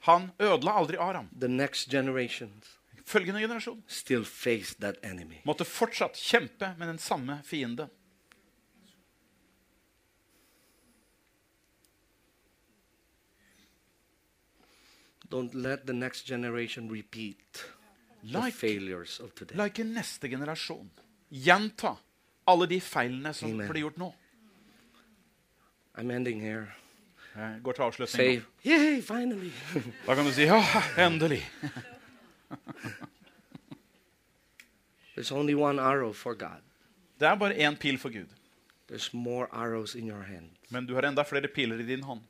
han ødela aldri Aram. The next generations Følgende generasjon still faced that enemy. måtte fortsatt kjempe med den samme fiende. Don't let the next generation repeat the failures of today. la ikke neste generasjon gjenta alle de feilene som Amen. ble gjort nå. I'm ending here. Jeg går til avslutning. Say. Yay, finally. Da kan du si ja, endelig. There's only one arrow for God. Det er bare én pil for Gud. There's more arrows in your hand. Men du har enda flere piler i din hånd.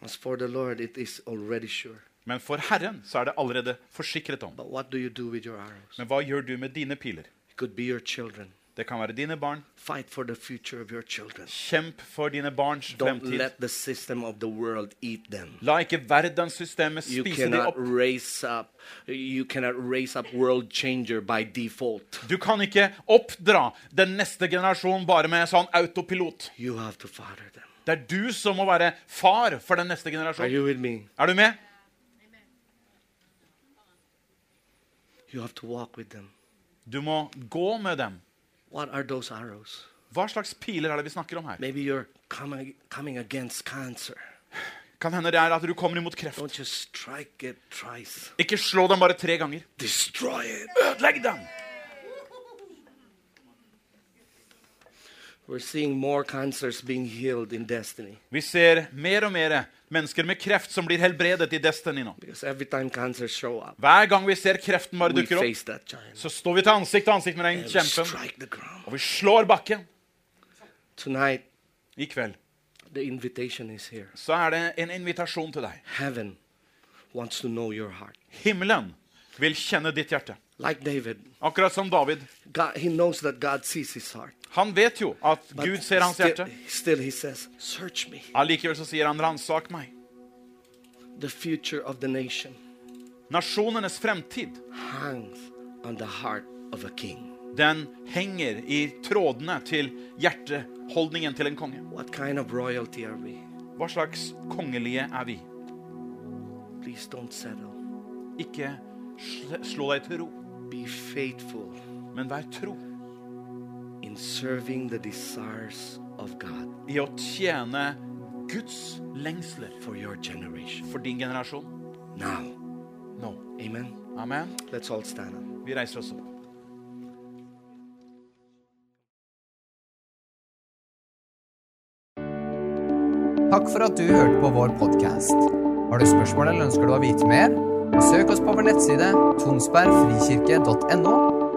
As for the Lord, it is already sure. Men for Herren så er det allerede forsikret om. But what do you do with your arrows? Men hva gjør du med dine piler? It could be your children. Det kan være dine barn. Fight for the future of your children. Kjemp for dine barns Don't fremtid. let the system of the world eat them. La ikke verdenssystemet You spise dem opp. raise up you cannot raise up world changer by default. Du kan ikke oppdra den neste generasjonen bare med sånn autopilot. You have to father them. Det er du som må være far for den neste Are you with me? Er du med? You have to walk with them. Du må gå med dem. What are those arrows? Hva slags piler er det vi snakker om her? Maybe you're coming coming against cancer. Kan hende det er at du kommer imot kreft. Don't just strike it thrice. Ikke slå dem bare tre ganger. Destroy it. Ødelegg dem! We're seeing more cancers being healed in destiny. Vi ser mer og mer mennesker med kreft som blir helbredet i Destiny nå. Up, Hver gang vi ser kreften bare dukker opp, så står vi til ansikt til ansikt med den kjempen, og vi slår bakken. Tonight, I kveld så er det en invitasjon til deg. Himmelen vil kjenne ditt hjerte. Like David, Akkurat som David. God, Han vet jo at But Gud ser hans hjerte. still he says, Allikevel så sier han 'ransak meg'. The future of the nation Nasjonenes fremtid den henger i trådene til hjerteholdningen til en konge. Kind of? Hva slags kongelige er vi? Please don't settle. Ikke slå deg til ro, Be men vær tro in serving the desires of God i å tjene Guds lengsler for your generation. for din generasjon Now, nå. amen. Amen. Let's all stand up. Vi reiser oss opp. Takk for at du hørte på vår podkast. Har du spørsmål eller ønsker du å vite mer? Søk oss på vår nettside tonsbergfrikirke.no.